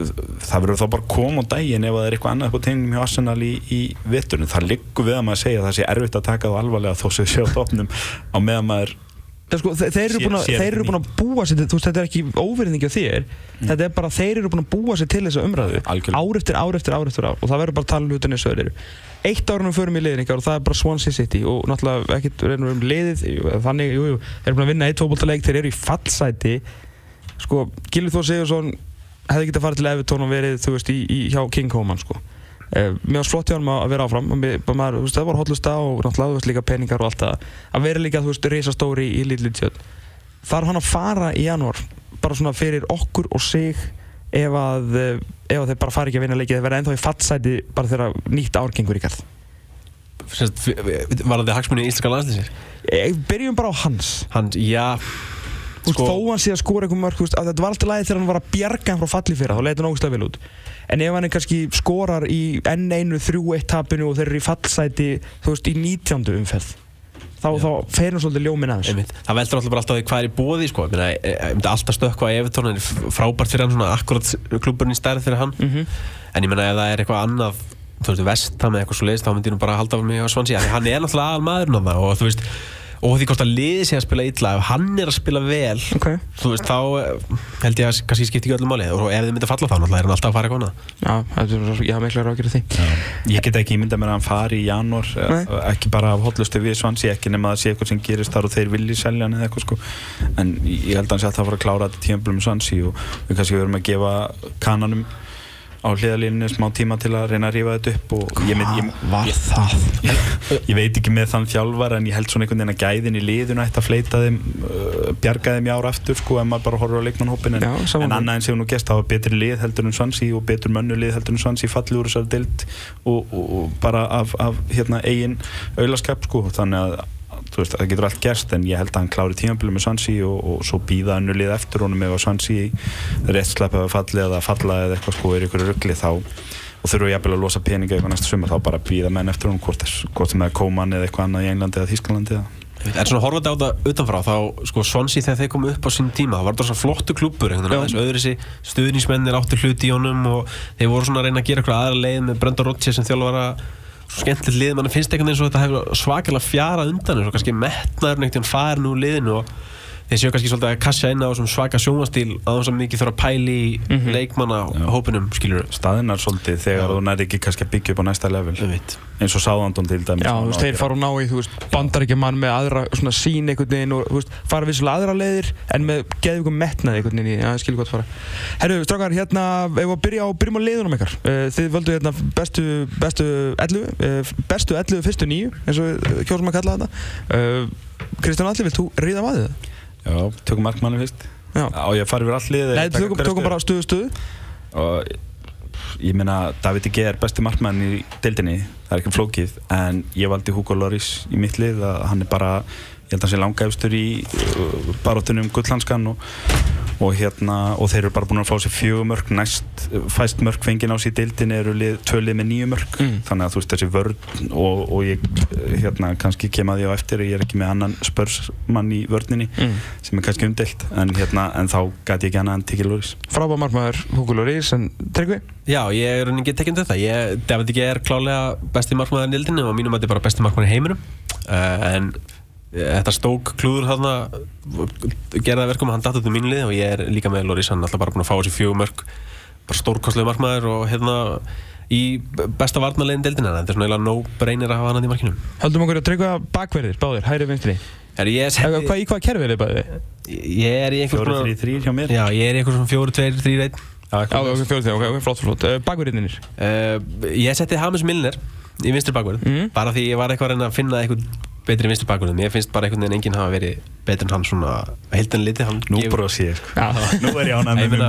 Speaker 4: það verður þá bara koma á daginn ef það er eitthvað annað upp á tegnum hjá Arsenal í, í vitturinn, það liggur við að maður segja að það sé erfitt að taka það alvarlega þó sem sé á topnum á meðan maður
Speaker 2: Sko, þeir eru búin að, þeir eru búin að búa sér veist þetta er ekki óverðingi á þér. Mm. þetta er bara þeir eru búin að búa sér til þessa umræðu ár eftir ár eftir ár eftir ár og það verður bara að tala um hlutinni svo þeir eru. Eitt árunum förum í liðningar og það er bara Swansea City og náttúrulega ekkert reynur um liðið þannig, jú, jú, þeir að hefði getið að fara til Evertón og verið, þú veist, í, í, hjá King Coman sko. Uh, mér var flott hjá hann að vera áfram. Maður, veist, það var hotlusta og náttúrulega veist, líka peningar og allt það. Að vera líka, þú veist, reysastóri í Lidl-Lidl þarf hann að fara í janúar bara svona fyrir okkur og sig ef að, eh, ef að þeir bara fari ekki að vinna leikið þeir verða ennþá í fattsæti bara þegar nýtt árgengur í kall
Speaker 3: Var það hagsmunni í Íslaka landslýsir?
Speaker 2: Eh, byrjum bara á hans.
Speaker 3: Hans, já
Speaker 2: Sko, þó hann sé að skóra eitthvað mörg þetta var alltaf lægið þegar hann var að bjarga hann frá falli fyrir þá leiti hann ógustlega vel út en ef hann er kannski skórar í N1 3-1 tapinu og þeir eru í fallsæti þú veist í 19. umferð þá, þá fer hann svolítið ljóminn aðeins
Speaker 3: það veldur alltaf bara alltaf hvað er í bóði sko. myndi e, alltaf stökka á Evertón en frábært fyrir hann, svona akkurat klubburinn í stærð fyrir hann mm -hmm. en ég menna ef það er eitthvað annað þú veist, vestam eða eitthvað svo leiðist þá myndi ég nú bara halda mig á Svansi hann er náttúrulega aðal maðurinn á það og þú veist og því hvort að liði sig að spila illa ef hann er að spila vel
Speaker 2: okay.
Speaker 3: veist, þá eh, held ég að kannski skipti ekki öllum máli. Og ef þið myndi að falla þá náttúrulega er hann alltaf að fara eitthvað
Speaker 2: Já, ég hafa miklu að rákja því. Já.
Speaker 4: Ég get ekki ímynda mér að hann fari í janúar ekki bara af hotlustu við svansi ekki nema að sé eitthvað sem gerist þar og þeir vilji selja hann eða eitthvað sko. En ég held að hann sé að það fara að klára þetta tímafélum á hliðalínu smá tíma til að reyna að rífa þetta upp og
Speaker 2: ég, mynd, ég, var það?
Speaker 4: Ég, ég veit ekki með þann þjálfar en ég held svona einhvern veginn að gæðin í liðinu ætti að fleita þeim uh, bjarga þeim í ára aftur sko ef maður bara horfur á leikmannhópin en, en annað en séu nú gæst það var betri lið heldur en Svansi og betur mönnu lið heldur en Svansi falli úr þessar dild og, og, og bara af, af hérna, eigin auðlaskap sko þannig að veist, það getur allt gerst en ég held að hann klári tímanbílu með Svansi og, og svo býða hannu lið eftir honum ef Svansi rétt sleppa að falla eða falla eða eitthvað sko er ykkur ruggli þá og þurfu ég að losa peninga eitthvað næsta summa þá bara býða menn eftir honum hvort, sem er Kóman eða eitthvað annað í Englandi eða Þísklandi eða.
Speaker 3: Er svona horfandi á það utanfrá þá sko Svansi þegar þeir komu upp á sín tíma það var það svona flottu klúpur þessu öðru þessi stuðnismennir áttu hluti í honum og þeir voru svona að reyna að gera eitthvað aðra leið með Brenda Rodgers sem þjálfvara skemmtilegt lið, mann finnst veginn svo að þetta hefur svakalega fjara undan og kannski metnaður neitt í hann farin úr liðinu og þeir séu kannski svolítið að kassa inn á svaka sjónvastíl að það er mikið þurfa að pæli í
Speaker 2: Mhm.
Speaker 3: leikmanna hópunum, skilur
Speaker 4: staðinnar svolítið þegar þú næri ekki kannski að byggja upp á næsta level eins og Sáðandón til dæmis
Speaker 2: Já, þú veist, þeir fara og ná í, þú veist, bandaríkja mann með aðra svona sín einhvern veginn og, þú veist, fara vissulega aðra leiðir en með geðvíkum metnaði einhvern veginn í, já, skilur gott fara. Herru, strákar, hérna, ef við að byrja á, byrjum á leiðunum ykkar. Uh, þið völdu hérna bestu, bestu 11, uh, bestu 11 fyrstu nýju, eins og við kjósum að kalla þetta. Uh, Kristján Alli, vilt þú ríða vaðið það?
Speaker 4: Já, tökum markmanni fyrst
Speaker 2: Já.
Speaker 4: Á ég fara yfir allir
Speaker 2: Nei, tökum, tökum bara stöðu stöðu.
Speaker 4: og ég meina David G er besti markmann í deildinni það er ekki flókið en ég valdi Hugo Lloris í mitt lið hann er bara ég held að hann sé langæfstur í uh, baróttunum um gullhanskan og, og hérna og þeir eru bara búin að fá sér fjögur mörg næst fæst mörg fengin á sér deildinni eru lið með nýju mörg
Speaker 2: Mm.
Speaker 4: þannig að þú veist þessi vörn og, og ég hérna kannski kem að því á eftir ég er ekki með annan spörsmann í vörninni
Speaker 2: Mm.
Speaker 4: sem er kannski umdelt en, hérna, en þá gæti ég ekki annað en Tiki Lloris
Speaker 2: Frábæð markmaður, Hugo Lloris, en Tryggvi?
Speaker 3: Já, ég er ekki tekinn þetta ég, David G er klálega besti markmaður í nildinni og mínum að þetta er bara besti markmaður í heiminum uh, en þetta stók klúður þarna gerða verkum að hann datt út um mínu lið og ég er líka með Loris, hann er alltaf bara búin að fá þessi fjögur mörg bara stórkostlega markmaður og hérna í besta varnarlegin deildina þetta er svona eiginlega no-brainer að hafa hann í markinu
Speaker 2: Höldum okkur að Tryggva bakverðir, báðir, hægri vinstri.
Speaker 3: er ég,
Speaker 2: Eh,
Speaker 3: seti,
Speaker 2: Hvað, í hvað kerfi er þið bæðið?
Speaker 3: ég er í einhvers konar-
Speaker 4: þrý, þrý hjá mér
Speaker 3: Já, ég er í einhvers svona fjóri, tveir, þrý, einn
Speaker 2: Já, ok, fjóðið þig, ok, ok, flott, flott. Uh, bakverðinir.
Speaker 3: Uh, ég setti Hamis Milner í vinstri bakverð
Speaker 2: Mhm.
Speaker 3: bara því ég var eitthvað að reyna að finna eitthvað betri vinstri bakverð mér finnst bara einhvern veginn enginn hafa verið betri en hann svona heildan liti hann
Speaker 4: Nú
Speaker 3: gefur-
Speaker 4: bróðs ég sko.
Speaker 2: Já.
Speaker 4: Nú er ég
Speaker 3: Ég
Speaker 4: mér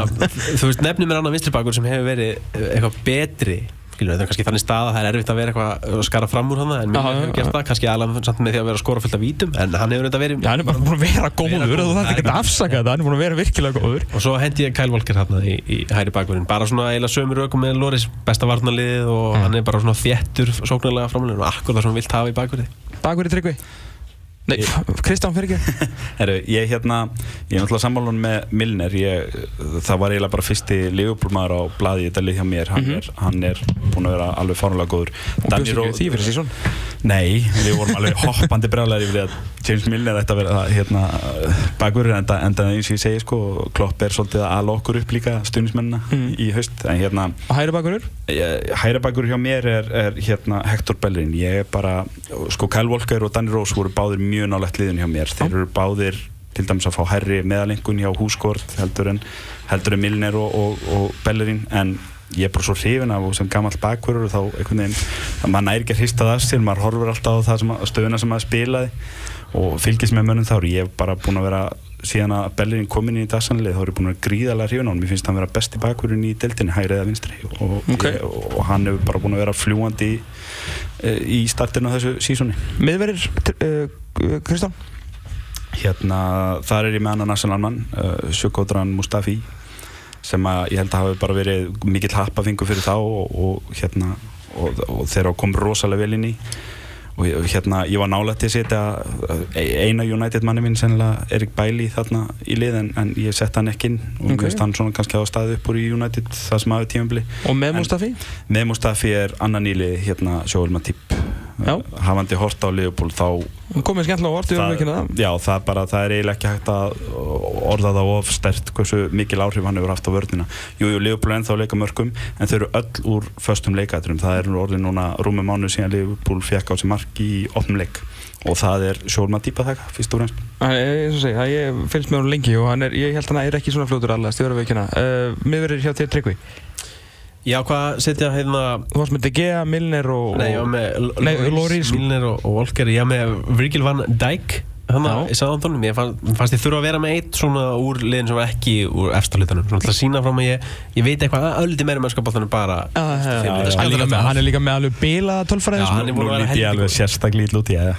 Speaker 3: þú veist nefnum mér annan vinstri bakverð sem hefur verið eitthvað betri skilur þetta er kannski þannig stað að það er erfitt að vera eitthvað að skara fram úr hann en
Speaker 2: já,
Speaker 3: hefur gert það kannski alveg samt með því að vera skora fullt af vítum en hann hefur þetta verið
Speaker 2: Já, hann er bara búin að vera góður, þú þarf
Speaker 3: það
Speaker 2: ekki að afsaka þetta, hann er búin að vera virkilega góður.
Speaker 3: Og svo hendi ég Kyle Walker hérna í, í hæri bakverðin bara svona eiginlega sömur ökum með Loris besta varnarliðið og
Speaker 2: Mm.
Speaker 3: hann er bara svona þéttur sóknarlega framlega og akkur það sem hann vilt hafa í bakverði?
Speaker 2: Nei, Kristján fyrir ekki.
Speaker 4: Herru, ég hérna, ég er náttúrulega sammálan með Milner, ég, það var eiginlega bara fyrsti Liverpool-maður á blaði í lið hjá mér, hann,
Speaker 2: Mhm.
Speaker 4: er, hann er búin að vera alveg fárlega góður.
Speaker 2: Og bjóðst ekki því fyrir sísón.
Speaker 4: Nei, við vorum alveg hoppandi brálæri yfir því að James Milner ætti að vera hérna, bakur en það eins og ég segi sko, Klopp er svolítið að ala okkur upp líka stundismennina
Speaker 2: Mhm.
Speaker 4: í haust, en hérna
Speaker 2: Og hægri bakverður?
Speaker 4: hæra bakur hjá mér er, er hérna Hector Bellerin, ég er og mjög nálægt liðun hjá mér, þeir eru báðir til dæmis að fá hærri meðalengun hjá húskort heldur en, heldur en Milner og, og, og Bellerin, en ég er bara svo hrifin af og sem gammal bakverður og þá einhvern veginn, að maður næri ekki að hrista það sér, maður horfur alltaf á það sem að, stöðuna sem maður spilaði og fylgist með mönnum þá, ég hef bara búin að vera síðan að Bellerin kom inn í dagsanlið þá er ég búin að vera gríðalega hrifin á hann mér finnst hann vera besti bakverðin í deildinni, hægri eða vinstri. Og,
Speaker 2: Ok.
Speaker 4: ég, og hann hefur bara búin að vera fljúandi í, í startinu á þessu sísóni
Speaker 2: Miðverðir, uh, Kristján?
Speaker 4: hérna, þar er ég með annan nationalmann uh, Sjökódran Mustafi sem að ég held að hafi bara verið mikill happafingu fyrir þá og, og hérna og, og þeir á kom rosalega vel inn í og hérna, ég var nálægt til að setja uh, eina United manni minn sennilega Erik Bailey þarna í lið en, en ég sett hann ekki inn og
Speaker 2: Ok.
Speaker 4: okay. hann svona kannski á staði upp úr í United það sem hafi tímabili
Speaker 2: Og með Mustafi?
Speaker 4: með Mustafi er annan íli hérna Sjóel Matip
Speaker 2: Já.
Speaker 4: Hafandi hort á Liverpool þá
Speaker 2: Komið skemmtilega ég var ekki það.
Speaker 4: já, það, er bara, það er eiginlega ekki hægt að orða það of stert hversu mikil áhrif hann hefur haft á vörðina Jú, jú, Liverpool er ennþá að leika mörgum en þau eru öll úr föstum leikæturum það er orðið núna rúmi mánu síðan Liverpool fekk á sig mark í opnum leik. Og það er Sjóel Matip að þakka, fyrst og fremst.
Speaker 2: Það ég fylgst með hún lengi og hann er, ég held að hann er ekki svona fljótur alveg, stjóra veikina. Uh, Miðverðir hjá þér Tryggvi?
Speaker 3: Já, hvað setja hérna
Speaker 2: Þú varst með De Gea, Milner og...
Speaker 3: Nei, var með
Speaker 2: Nei, Lloris.
Speaker 3: Milner og, Volker var með Virgil van Dijk Þannig
Speaker 2: Já.
Speaker 3: að ég sagði Anton Mér fannst, ég þurfa að vera með eitt svona úr liðin sem var ekki úr eftirlutanum Svona til að sína fram að ég Ég veit eitthvað Öldi meira bara
Speaker 2: Já, já, já,
Speaker 3: Fimm
Speaker 2: já,
Speaker 3: mínútur.
Speaker 2: hann, er líka með, hann er líka með alveg bilaða tölfræði
Speaker 3: Já,
Speaker 2: sko.
Speaker 3: er
Speaker 4: Nú
Speaker 3: að vera
Speaker 4: lít ég alveg sérstaklega lítið út í það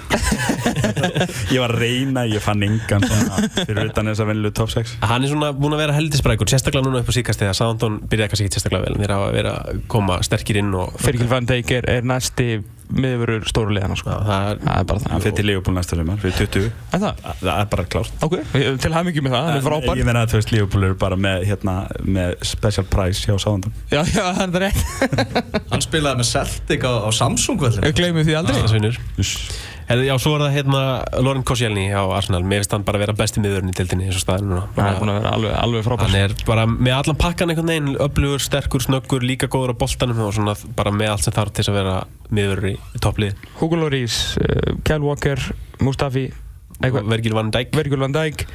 Speaker 4: Ég var reyna, ég fann engan svona fyrir utan þess að vennilu top 6
Speaker 3: Hann er svona búin að vera heldisbrækur Sérstaklega núna upp á síkast Þegar Sándon byrjaði kannski ekki sérstaklega vel. Þeir hafa verið að koma sterkir inn og
Speaker 2: Fergil van Dijk er næsti miðverður stóru liðana sko.
Speaker 3: Það er
Speaker 2: Það er bara
Speaker 4: Hann
Speaker 2: það.
Speaker 4: fyrir til Liverpool næsta sumar, fyrir 20
Speaker 2: En það?
Speaker 4: Það er bara klárt
Speaker 2: Ok, til hæmingi með það, hann er
Speaker 4: En
Speaker 2: frábær.
Speaker 4: Ég meina að þú veist, Liverpool eru bara með, hérna, með special price hjá Sáðandum
Speaker 2: Já, já, hann er rétt.
Speaker 1: Hann spilaði með Celtic á, á Samsung.
Speaker 2: Við gleymum því aldrei.
Speaker 3: Íslandsvinnur Herðu, já, svo er það hérna Loren Koscielny á Arsenal. Mér finnst hann bara vera besti miðurinn í dildinni eins og staðinu núna.
Speaker 2: Það er búin að vera alveg, alveg frábært
Speaker 3: Hann er bara með allan pakkan einhvern veginn Öflugur, sterkur, snöggur, líka góður á boltanum Og svona bara með allt sem þarf til að vera miður í, topplið
Speaker 2: Hugo Lloris, uh, Kyle Walker, Mustafi
Speaker 3: Vergil van Dijk.
Speaker 2: Virgil van Dijk,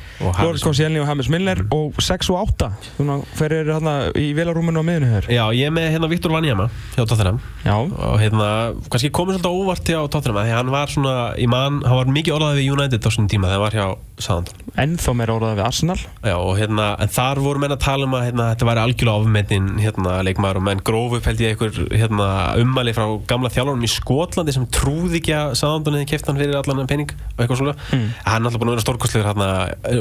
Speaker 2: Loris Koscielny og James Milner og 6 og 8 Svona fyrir hérna í velarúminu á miðinu hér?
Speaker 3: Já, ég er með hérna Viktor Vanjama hjá Tottenham.
Speaker 2: Já,
Speaker 3: og hérna, kannski komið svolítið óvart hjá Tottenham því hann var svona, ég man, hann var mikið orðað við United á svona tíma þegar hann var hjá Southampton.
Speaker 2: Ennþá meira orðað við Arsenal.
Speaker 3: Já, og hérna, en þar voru menn að tala um að hérna, þetta væri algjörlega ofmetinn hérna, leikmaður og menn grófu upp held ég einhver hérna, ummæli frá gamla þjálfunum keft hann hann er alltaf búin að vera stórkostlegur hérna,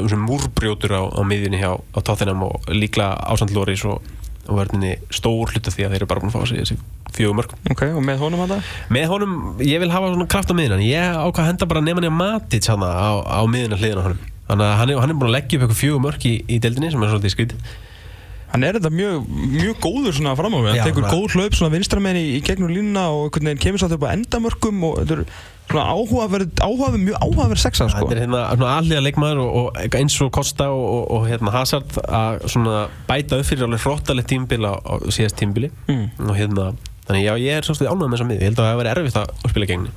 Speaker 3: um sem múrbrjótur á, á miðjunni hjá á Tottenham og líklega ásand Loris og, verðinni stór hluta því að þeir eru bara búin að fá sig þessi fjögum mörg
Speaker 2: Ok, og með honum hann
Speaker 3: með honum, ég vil hafa svona kraft á miðjunni. Ég ákvað að henda bara nýja Matic hana, á, á miðjunni hliðina á honum. Þannig að hann er, hann er búin að leggja upp eitthvað fjögum mörg í, í deildinni sem er svolítið skrítið
Speaker 2: Hann er þetta mjög, mjög góður svona fram á við.
Speaker 3: Já,
Speaker 2: Hann tekur
Speaker 3: það-
Speaker 2: góð hlaup svona vinstramenn í, í gegnum línuna og kemur svo upp á endamörkum og þetta er svona áhugaverð, áhugaverð, mjög áhugaverð sexa sko
Speaker 3: Þetta er hérna alliða leikmaður og, og eins og Costa og, og, og hérna Hazard að svona bæta upp fyrir alveg hróttalegt tímbil á, á síðast tímbili
Speaker 2: Mm.
Speaker 3: og hérna þannig já ég er svolítið ánægð með þessa mið ég held að það hefur verið erfitt að spila gegni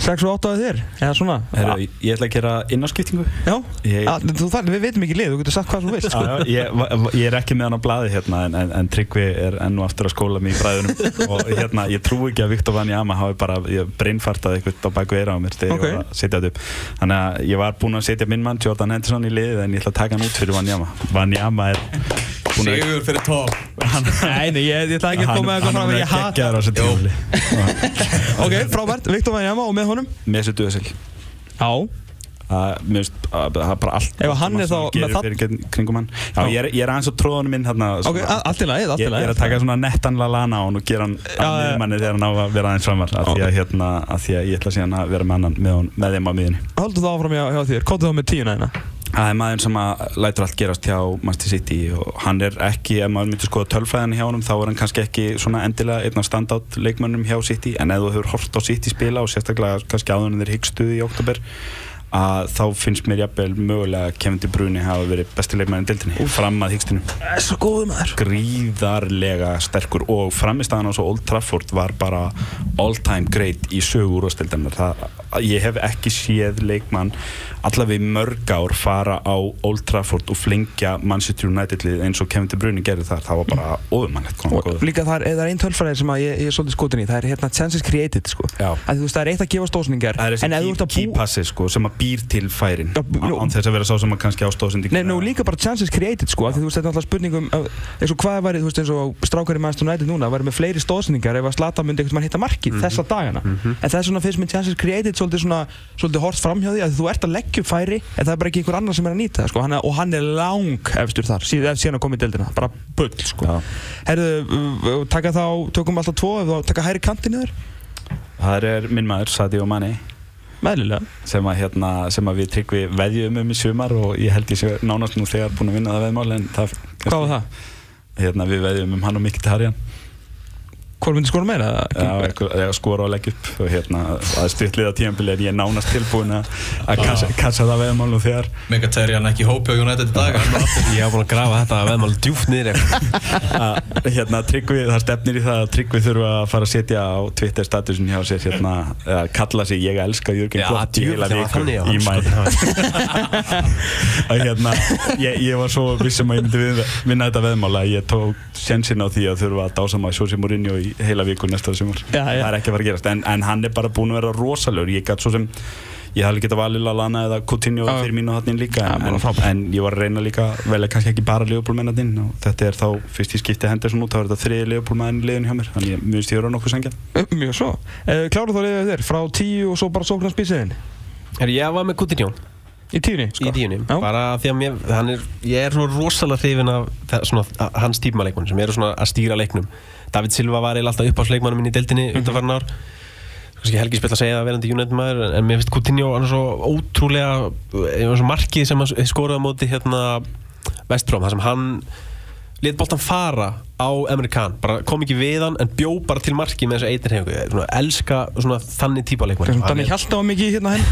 Speaker 2: 6 og 8 að þér, eða svona?
Speaker 4: Heru, ég ætla að gera innarskiptingu
Speaker 2: Já,
Speaker 4: Ég-
Speaker 2: að, þú, það, við veitum ekki lið, þú getur sagt hvað þú veist sko.
Speaker 4: Já, ég, ég er ekki með hann á blaði hérna en, en, en Tryggvi er enn og aftur að skóla mig í bræðunum. Og hérna, ég trú ekki að Viktor Vanjama hafi bara breinfartað eitthvað á baku eira á mér þegar
Speaker 2: Ok.
Speaker 4: ég var að setja þetta upp. Þannig að ég var búinn að setja minn mann Jordan Henderson í liðið en ég ætla að taka hann út fyrir Vanjama Vanjama er
Speaker 1: Sigur fyrir top
Speaker 2: Nei, nei, ég, ég ætla ekki að koma eitthvað fram
Speaker 4: hann
Speaker 2: Ég
Speaker 4: er
Speaker 2: hata
Speaker 4: á
Speaker 2: Ok, frábært, Viktor Vanjama og með honum?
Speaker 4: Duðasil
Speaker 2: Já,
Speaker 4: Það mér finnst að það er bara allt
Speaker 2: Ef hann er þá með það-
Speaker 4: Já, ég er, ég er aðeins á tróðunum minn hérna,
Speaker 2: ok, allt í lagi, allt í
Speaker 4: Ég,
Speaker 2: lagi
Speaker 4: ég er að taka svona nettan lalana á hann og gera hann
Speaker 2: já.
Speaker 4: miðmanni þegar hann á að vera aðeins framar af því að, hérna, að því að ég ætla síðan að vera með, þeim á miðinni
Speaker 2: Haldur það áfram hjá, hjá þér,
Speaker 4: Það er maður sem að lætur allt gerast hjá Manchester City og hann er ekki, ef maður myndir skoða tölfræðan hjá honum þá er hann kannski ekki svona endilega einn af standátt leikmönnum hjá City. En ef þú hefur hort á City spila og sérstaklega kannski áður en þeir hyggstuði í oktober að þá finnst mér jafnvel mögulega Kevin De Bruyne hafa verið besti leikmæðin dildinni fram að
Speaker 2: maður.
Speaker 4: Gríðarlega sterkur og framistæðan á svo Old Trafford var bara all time great í sögur og stildanar ég hef ekki séð leikmann allavega í mörg ár fara á Old Trafford og flingja Manchester United eins og Kevin De Bruyne gerði þar. Það var bara óðumannlegt
Speaker 2: Og líka það er, er einn tölfræði sem ég, ég er svolítið skotin í. Það er hérna chances created sko. Að veist það er eitt að gefa stóðsningar
Speaker 4: það er þessi
Speaker 2: ert að
Speaker 4: key
Speaker 2: bú
Speaker 4: passi sko, sem að býr til færin. Án þess að vera sá sem að kannski ástóðsindi
Speaker 2: Nei, nú líka bara chances created sko þú veist þetta er alltaf spurningum eins og hvað væri, þú veist eins og strákar í Manchester United núna væri með fleiri stóðsningar ef að Slata myndi veginn hitta markið
Speaker 4: Mhm.
Speaker 2: þessa dagana. En það er svona fyrst með chances created svolítið svona svolítið hort framhjá því að þú ert að leggja upp færi en það er bara ekki einhver annar sem er að nýta það sko. Hann og hann er lang efstur þar síðan, að koma í deildina bara bull sko. Herðu, taka þá, tökum alltaf tvo ef þá taka hæri kantinn yfir
Speaker 4: það er minn maður Sadio Mane.
Speaker 2: Meðlilega
Speaker 4: sem að, hérna, sem að við tryggvi veðjum um í sumar og ég held ég sé nánast nú þegar búin að vinna það veðmál en það,
Speaker 2: Hvað var það?
Speaker 4: hérna, við veðjum um hann og Mikki Tarjan
Speaker 2: Hvor myndi skora meira?
Speaker 4: Já, skora og leggja upp og hérna, að stuttliða tímanbili er ég nánast tilbúin að kassa, kassa það veðmál nú þegar
Speaker 1: Megaterjan ekki hópi á United í dag hann.
Speaker 3: Ég hef búin að grafa þetta veðmál djúft niður
Speaker 4: að hérna, tryggvi, það stefnir í það að tryggvi þurfa að fara að setja á Twitter statusin hjá sér hérna, að kalla sig ég elska Jörgen Klopp í heila viku í
Speaker 3: hann,
Speaker 4: mæ hérna ég, ég var svo vissum að ég myndi vinna, þetta veðmál að ég tók sjensin á því að þurfa að dásama Sjósi Mourinho í heila viku næsta sumar.
Speaker 2: Já, já.
Speaker 4: það er ekki að fara að gerast. En, en hann er bara búin að vera rosalegur. Ég gæti svo sem ég hafði getað valið Lallana eða Coutinho
Speaker 2: Já.
Speaker 4: fyrir mínu inn líka
Speaker 2: Já,
Speaker 4: en, en, ég var að reyna líka velja kannski ekki bara Leopold-mennatinn og þetta er þá fyrst ég skipti Henderson út þá er þetta þriði Leopold-menn liðin hjá mér. Þannig ég myndist ég vera nokkuð sengja
Speaker 2: Mjög svo. Uh, Kláru þá liðið þér frá tíu og svo bara sóknar spísiðin
Speaker 3: Herri, ég var með Coutinho.
Speaker 2: Í tíunni sko.
Speaker 3: í tíunni.
Speaker 2: Já.
Speaker 3: bara því að mér, hann er, ég er svona rosalega hrifin af það, svona, að- hans típmaleikmann sem eru svona að stýra leiknum David Silva var eiginlega alltaf upp á sleikmannum minn í deildinni
Speaker 2: Mhm.
Speaker 3: undanfarn ár kannski Helgi spill að segja að verandi United maður en, en mér finnst Coutinho hann er svo ótrúlega og markið sem hann skoraði á móti hérna Vestróm þar sem hann let boltan fara á Amerikan bara kom ekki við hann en bjó bara til marki með þessu eitir hefingu svona, elska svona þannig típa leikmann.
Speaker 2: Þannig hjálta á mikið hérna henn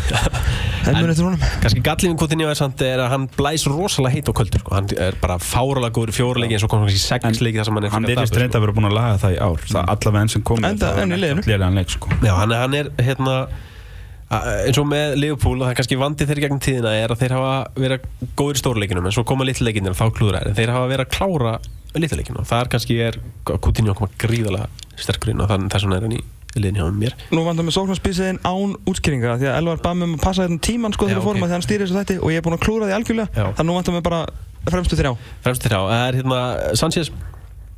Speaker 2: Henn eftir honum.
Speaker 3: kannski gallin við Coutinho er samt er að hann blæs rosalega heitt á kvöldur sko. hann er bara fáralega góður í fjóruleiki eins og kom kannski sex leiki þar sem hann er
Speaker 4: Hann verðist reynda að vera búinn að laga það í ár. Það allavega enn sem komið
Speaker 2: Enda- enn í.
Speaker 4: Lélega leik sko.
Speaker 3: Já, hann, er- hann er hérna eins og með Liverpool og það er kannski vandi þeirri gegnum tíðina er að þeir hafa verið góður í stórleikinum en svo koma litlu leikinir og þá klúðra en þeir hafa verið að klára litlu leikinu og það er kannski er Coutinho að koma gríðalega sterkur inn og þannig þess vegna er hann í liðinu hjá mér.
Speaker 2: Nú vandar með sóknarspísiðin án útskýringa því að Elvar bað mig um að passa þetta tíman sko þegar við fórum
Speaker 3: ok.
Speaker 2: að því hann stýrir þessu þætti og ég er búinn að klúra því algjörlega. Þannig nú vandar mig bara fremstu þrjá.
Speaker 3: Fremst til hjá, það er hérna Sanchez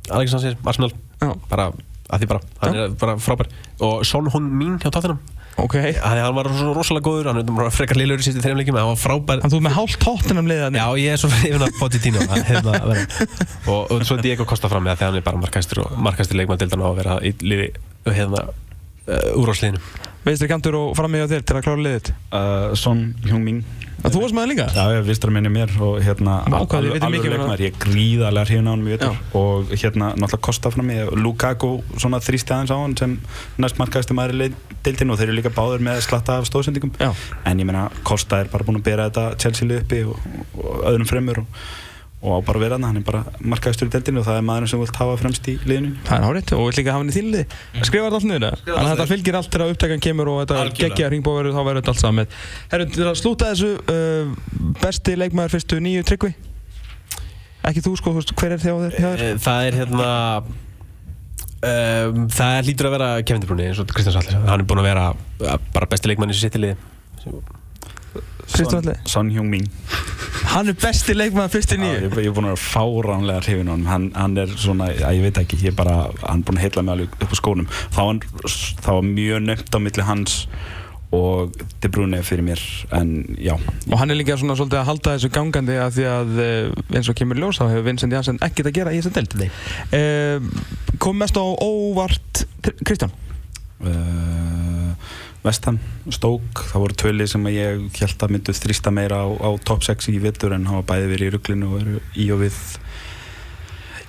Speaker 3: Alex Sanchez, Arsenal.
Speaker 2: Já.
Speaker 3: bara, að því bara, hann
Speaker 2: Já.
Speaker 3: er bara frábær. Og Son Hun Min hjá Tottenham
Speaker 2: Ok.
Speaker 3: Þannig að hann var svo rosalega góður, hann er bara frekar liðlur í sýtti þreim leikjum, en hann var frábær
Speaker 2: Þannig þú ert með hálft tóttunum liðan
Speaker 3: Já, ég er svo hrifin af Pochettino að, hérna, að vera. og, og svo Diego Costa fram með það þegar hann er bara markastur og markastur leikmann á að vera í liði hérna, uh, úrásliðinu
Speaker 2: Veistir kantur og fram á þér til að klára liðið
Speaker 4: uh, Son Heung-min
Speaker 2: Að Þú varst með það líka?
Speaker 4: Já, ég vistur að minni mér og hérna
Speaker 2: þið vitið
Speaker 4: alveg
Speaker 2: um
Speaker 4: leikmaður, ég gríðarlega hrifin á hann mjög og hérna náttúrulega Kosta fram í Lukaku svona þrýsti aðeins á hann sem næst markaðist maður í deildinu og þeir eru líka báður með slatta af stóðsendingum en ég meina Kosta er bara búinn að bera þetta Chelsea lið uppi og, og öðrum fremur og, og á bara að vera hann, hann er bara markaðistur í deildinu og það er maðurinn sem vilt hafa fremst í liðinu.
Speaker 2: Það er hárið og vill líka hafa henni til liði. Skrifa þetta allt niður Þannig að þetta fylgir allt þegar upptækan kemur og þetta geggja ringbóverður þá verður þetta allt saman. Með Herru, til að slúta þessu uh, besti leikmaður fyrstu nýju tryggvi? Ekki þú sko, þú veist, hver er þér? hjá þér?
Speaker 3: Það er hérna um, það lítur að vera Kevin De Bruyne eins og Kristján Sallis hann er búinn að vera uh, bara besti leikmann í
Speaker 2: Atli?
Speaker 4: Son Heung-min.
Speaker 2: Hann er besti leikmaður fyrstu
Speaker 4: Já,
Speaker 2: nýju
Speaker 4: ég, er búinn að vera fáránlega hrifin á hann. hann hann er svona, að ég veit ekki ég er bara, hann er búinn að heilla mig alveg upp á skónum. Þá þá var mjög nöfnt á milli hans og De Bruyne fyrir mér en já,
Speaker 2: Og hann er líka svona svolítið að halda þessu gangandi að því að uh, eins og kemur í ljós þá hefur Vincent Janssen ekkert að gera í þessu deild uh, Kom mest á óvart Kristján?
Speaker 4: uh, Vestham, Stoke það voru tvöli sem að ég held að myndu þrýsta meira á, á top 6 í vittur en hafa bæði verið í rugglinu og eru í og við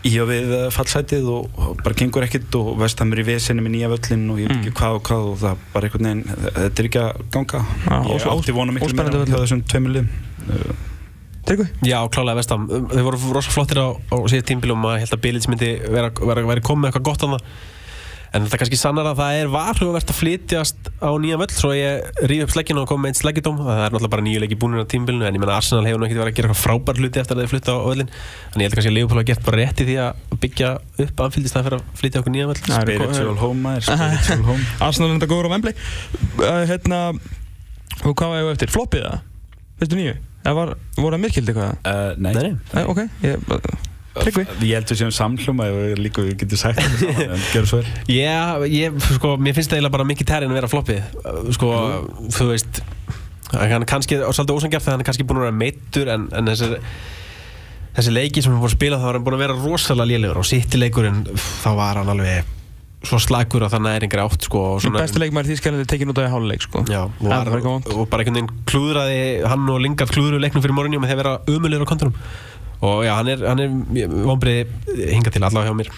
Speaker 4: í og við uh, fallsætið og, og bara gengur ekkert og Vestham er í vesinni með nýja völlin og ég veit ekki
Speaker 2: Mm.
Speaker 4: hvað og hvað og það bara einhvern veginn, þetta er ekki að ganga
Speaker 2: Já,
Speaker 4: ég átti vona miklu meira
Speaker 2: völlur.
Speaker 4: þessum tveimur liðum uh,
Speaker 2: Tryggvi?
Speaker 3: Já, klálega vestam. Þeir voru rosa flottir á, á síðan tímbilum og ég held að Bilic myndi vera, vera, vera komið eitthvað gott á það. En þetta kannski sannar að það er varhugavert að flytjast á nýja völl svo ég rífi upp slegginu og kom með einn sleggjudóm. Það er náttúrulega bara nýju leiki búinir á tímbilinu en ég menna Arsenal hefur nú ekkert verið að gera eitthvað frábær hluti eftir að þeir flytta á völlin. Þannig ég held kannski að Leopold hafa gert bara rétt í því að byggja upp anfíldist það fyrir að flytja okkur nýja völl.
Speaker 4: Spiritual home spiritual home
Speaker 2: Arsenal er enda góður á Wembley uh, Hérna Og hvað var ég eftir? Floppið það? Fyrstu nýju? Var, voru það myrkildi eitthvað?
Speaker 4: uh, nei,
Speaker 3: Nei, nei.
Speaker 2: Nei, ok ég, Tryggvi?
Speaker 4: ég held við séum og líka við getum sagt þetta saman, en gerðu svo vel.
Speaker 3: Já, ég, sko, mér finnst það eiginlega bara mikið tærin að vera floppið. Sko, þú veist Hann er kannski, og svolítið ósangjart þegar hann er kannski búin að vera meittur En, en þessi, þessi leiki sem hann búin að spila þá var hann búin að vera rosalega lélegur. Og sitt leikurinn, þá var hann alveg svo slagur að það næringri átt sko, og svona-
Speaker 2: Besti leikmæður þýskalandi tekin út af háluleik sko.
Speaker 3: Já, og, var, og bara einhvern veginn klúðraði hann og Lingard klúðruðu leiknum fyrir morgunni með því að vera umulegur á kontunum og já, hann er, hann er vonbreiði hinga til allavega hjá mér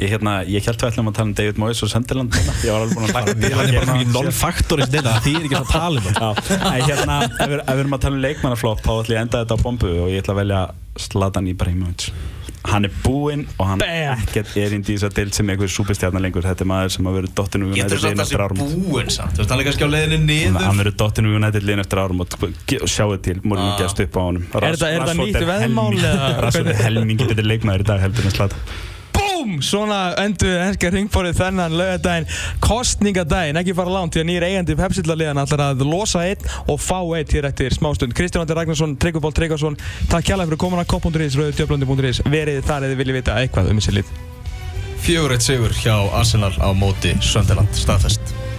Speaker 4: Ég, hérna, ég held við ætlum að tala um David Moyes og Sunderland hérna. Ég var alveg búin að hlaka til
Speaker 3: hann
Speaker 4: að
Speaker 3: er bara
Speaker 4: gera
Speaker 3: mjög
Speaker 4: það.
Speaker 3: non-faktor í þessu deila, því er ekki að tala um hann
Speaker 4: Já, en hérna, ef við, erum að tala um leikmannaflopp þá ætlum ég að enda þetta á bombu og ég ætla að velja Zlatan Ibrahimovic Hann er búinn og hann
Speaker 2: Bam!
Speaker 4: ekkert er indi í þess að deild sem einhver súpistjarnar lengur. Þetta er maður sem hafa verið dottinu
Speaker 1: Getur
Speaker 4: United liðin
Speaker 1: að
Speaker 4: eftir
Speaker 1: sé
Speaker 4: árum
Speaker 1: búinn samt. Þú veist, hann er kannski á leiðinni niður.
Speaker 4: Hann verið dottinu United liðin eftir árum og sjáu til, Mourinho
Speaker 1: Ah.
Speaker 4: gefst upp á honum.
Speaker 2: Er þetta- er nýtt veðmál, eða?
Speaker 4: Rassford er helmingi betur leikmaður í dag heldur en Zlatan
Speaker 2: Búm! Svona endur ennska ringfórið þennan laugadaginn Kostningadaginn, ekki fara langt Því að nýr eigandi Pepsi-liðan ætlar að losa einn Og fá einn hér eftir smástund. Kristján Andri Ragnarsson, Tryggvból Tryggvason Takk kjærlega fyrir komin að kopp.is, rauðdjöflandi.is Verið þar eða viljið vita eitthvað um þessi lið?
Speaker 1: Fjögur eitt sigur hjá Arsenal á móti Sönderland staðfest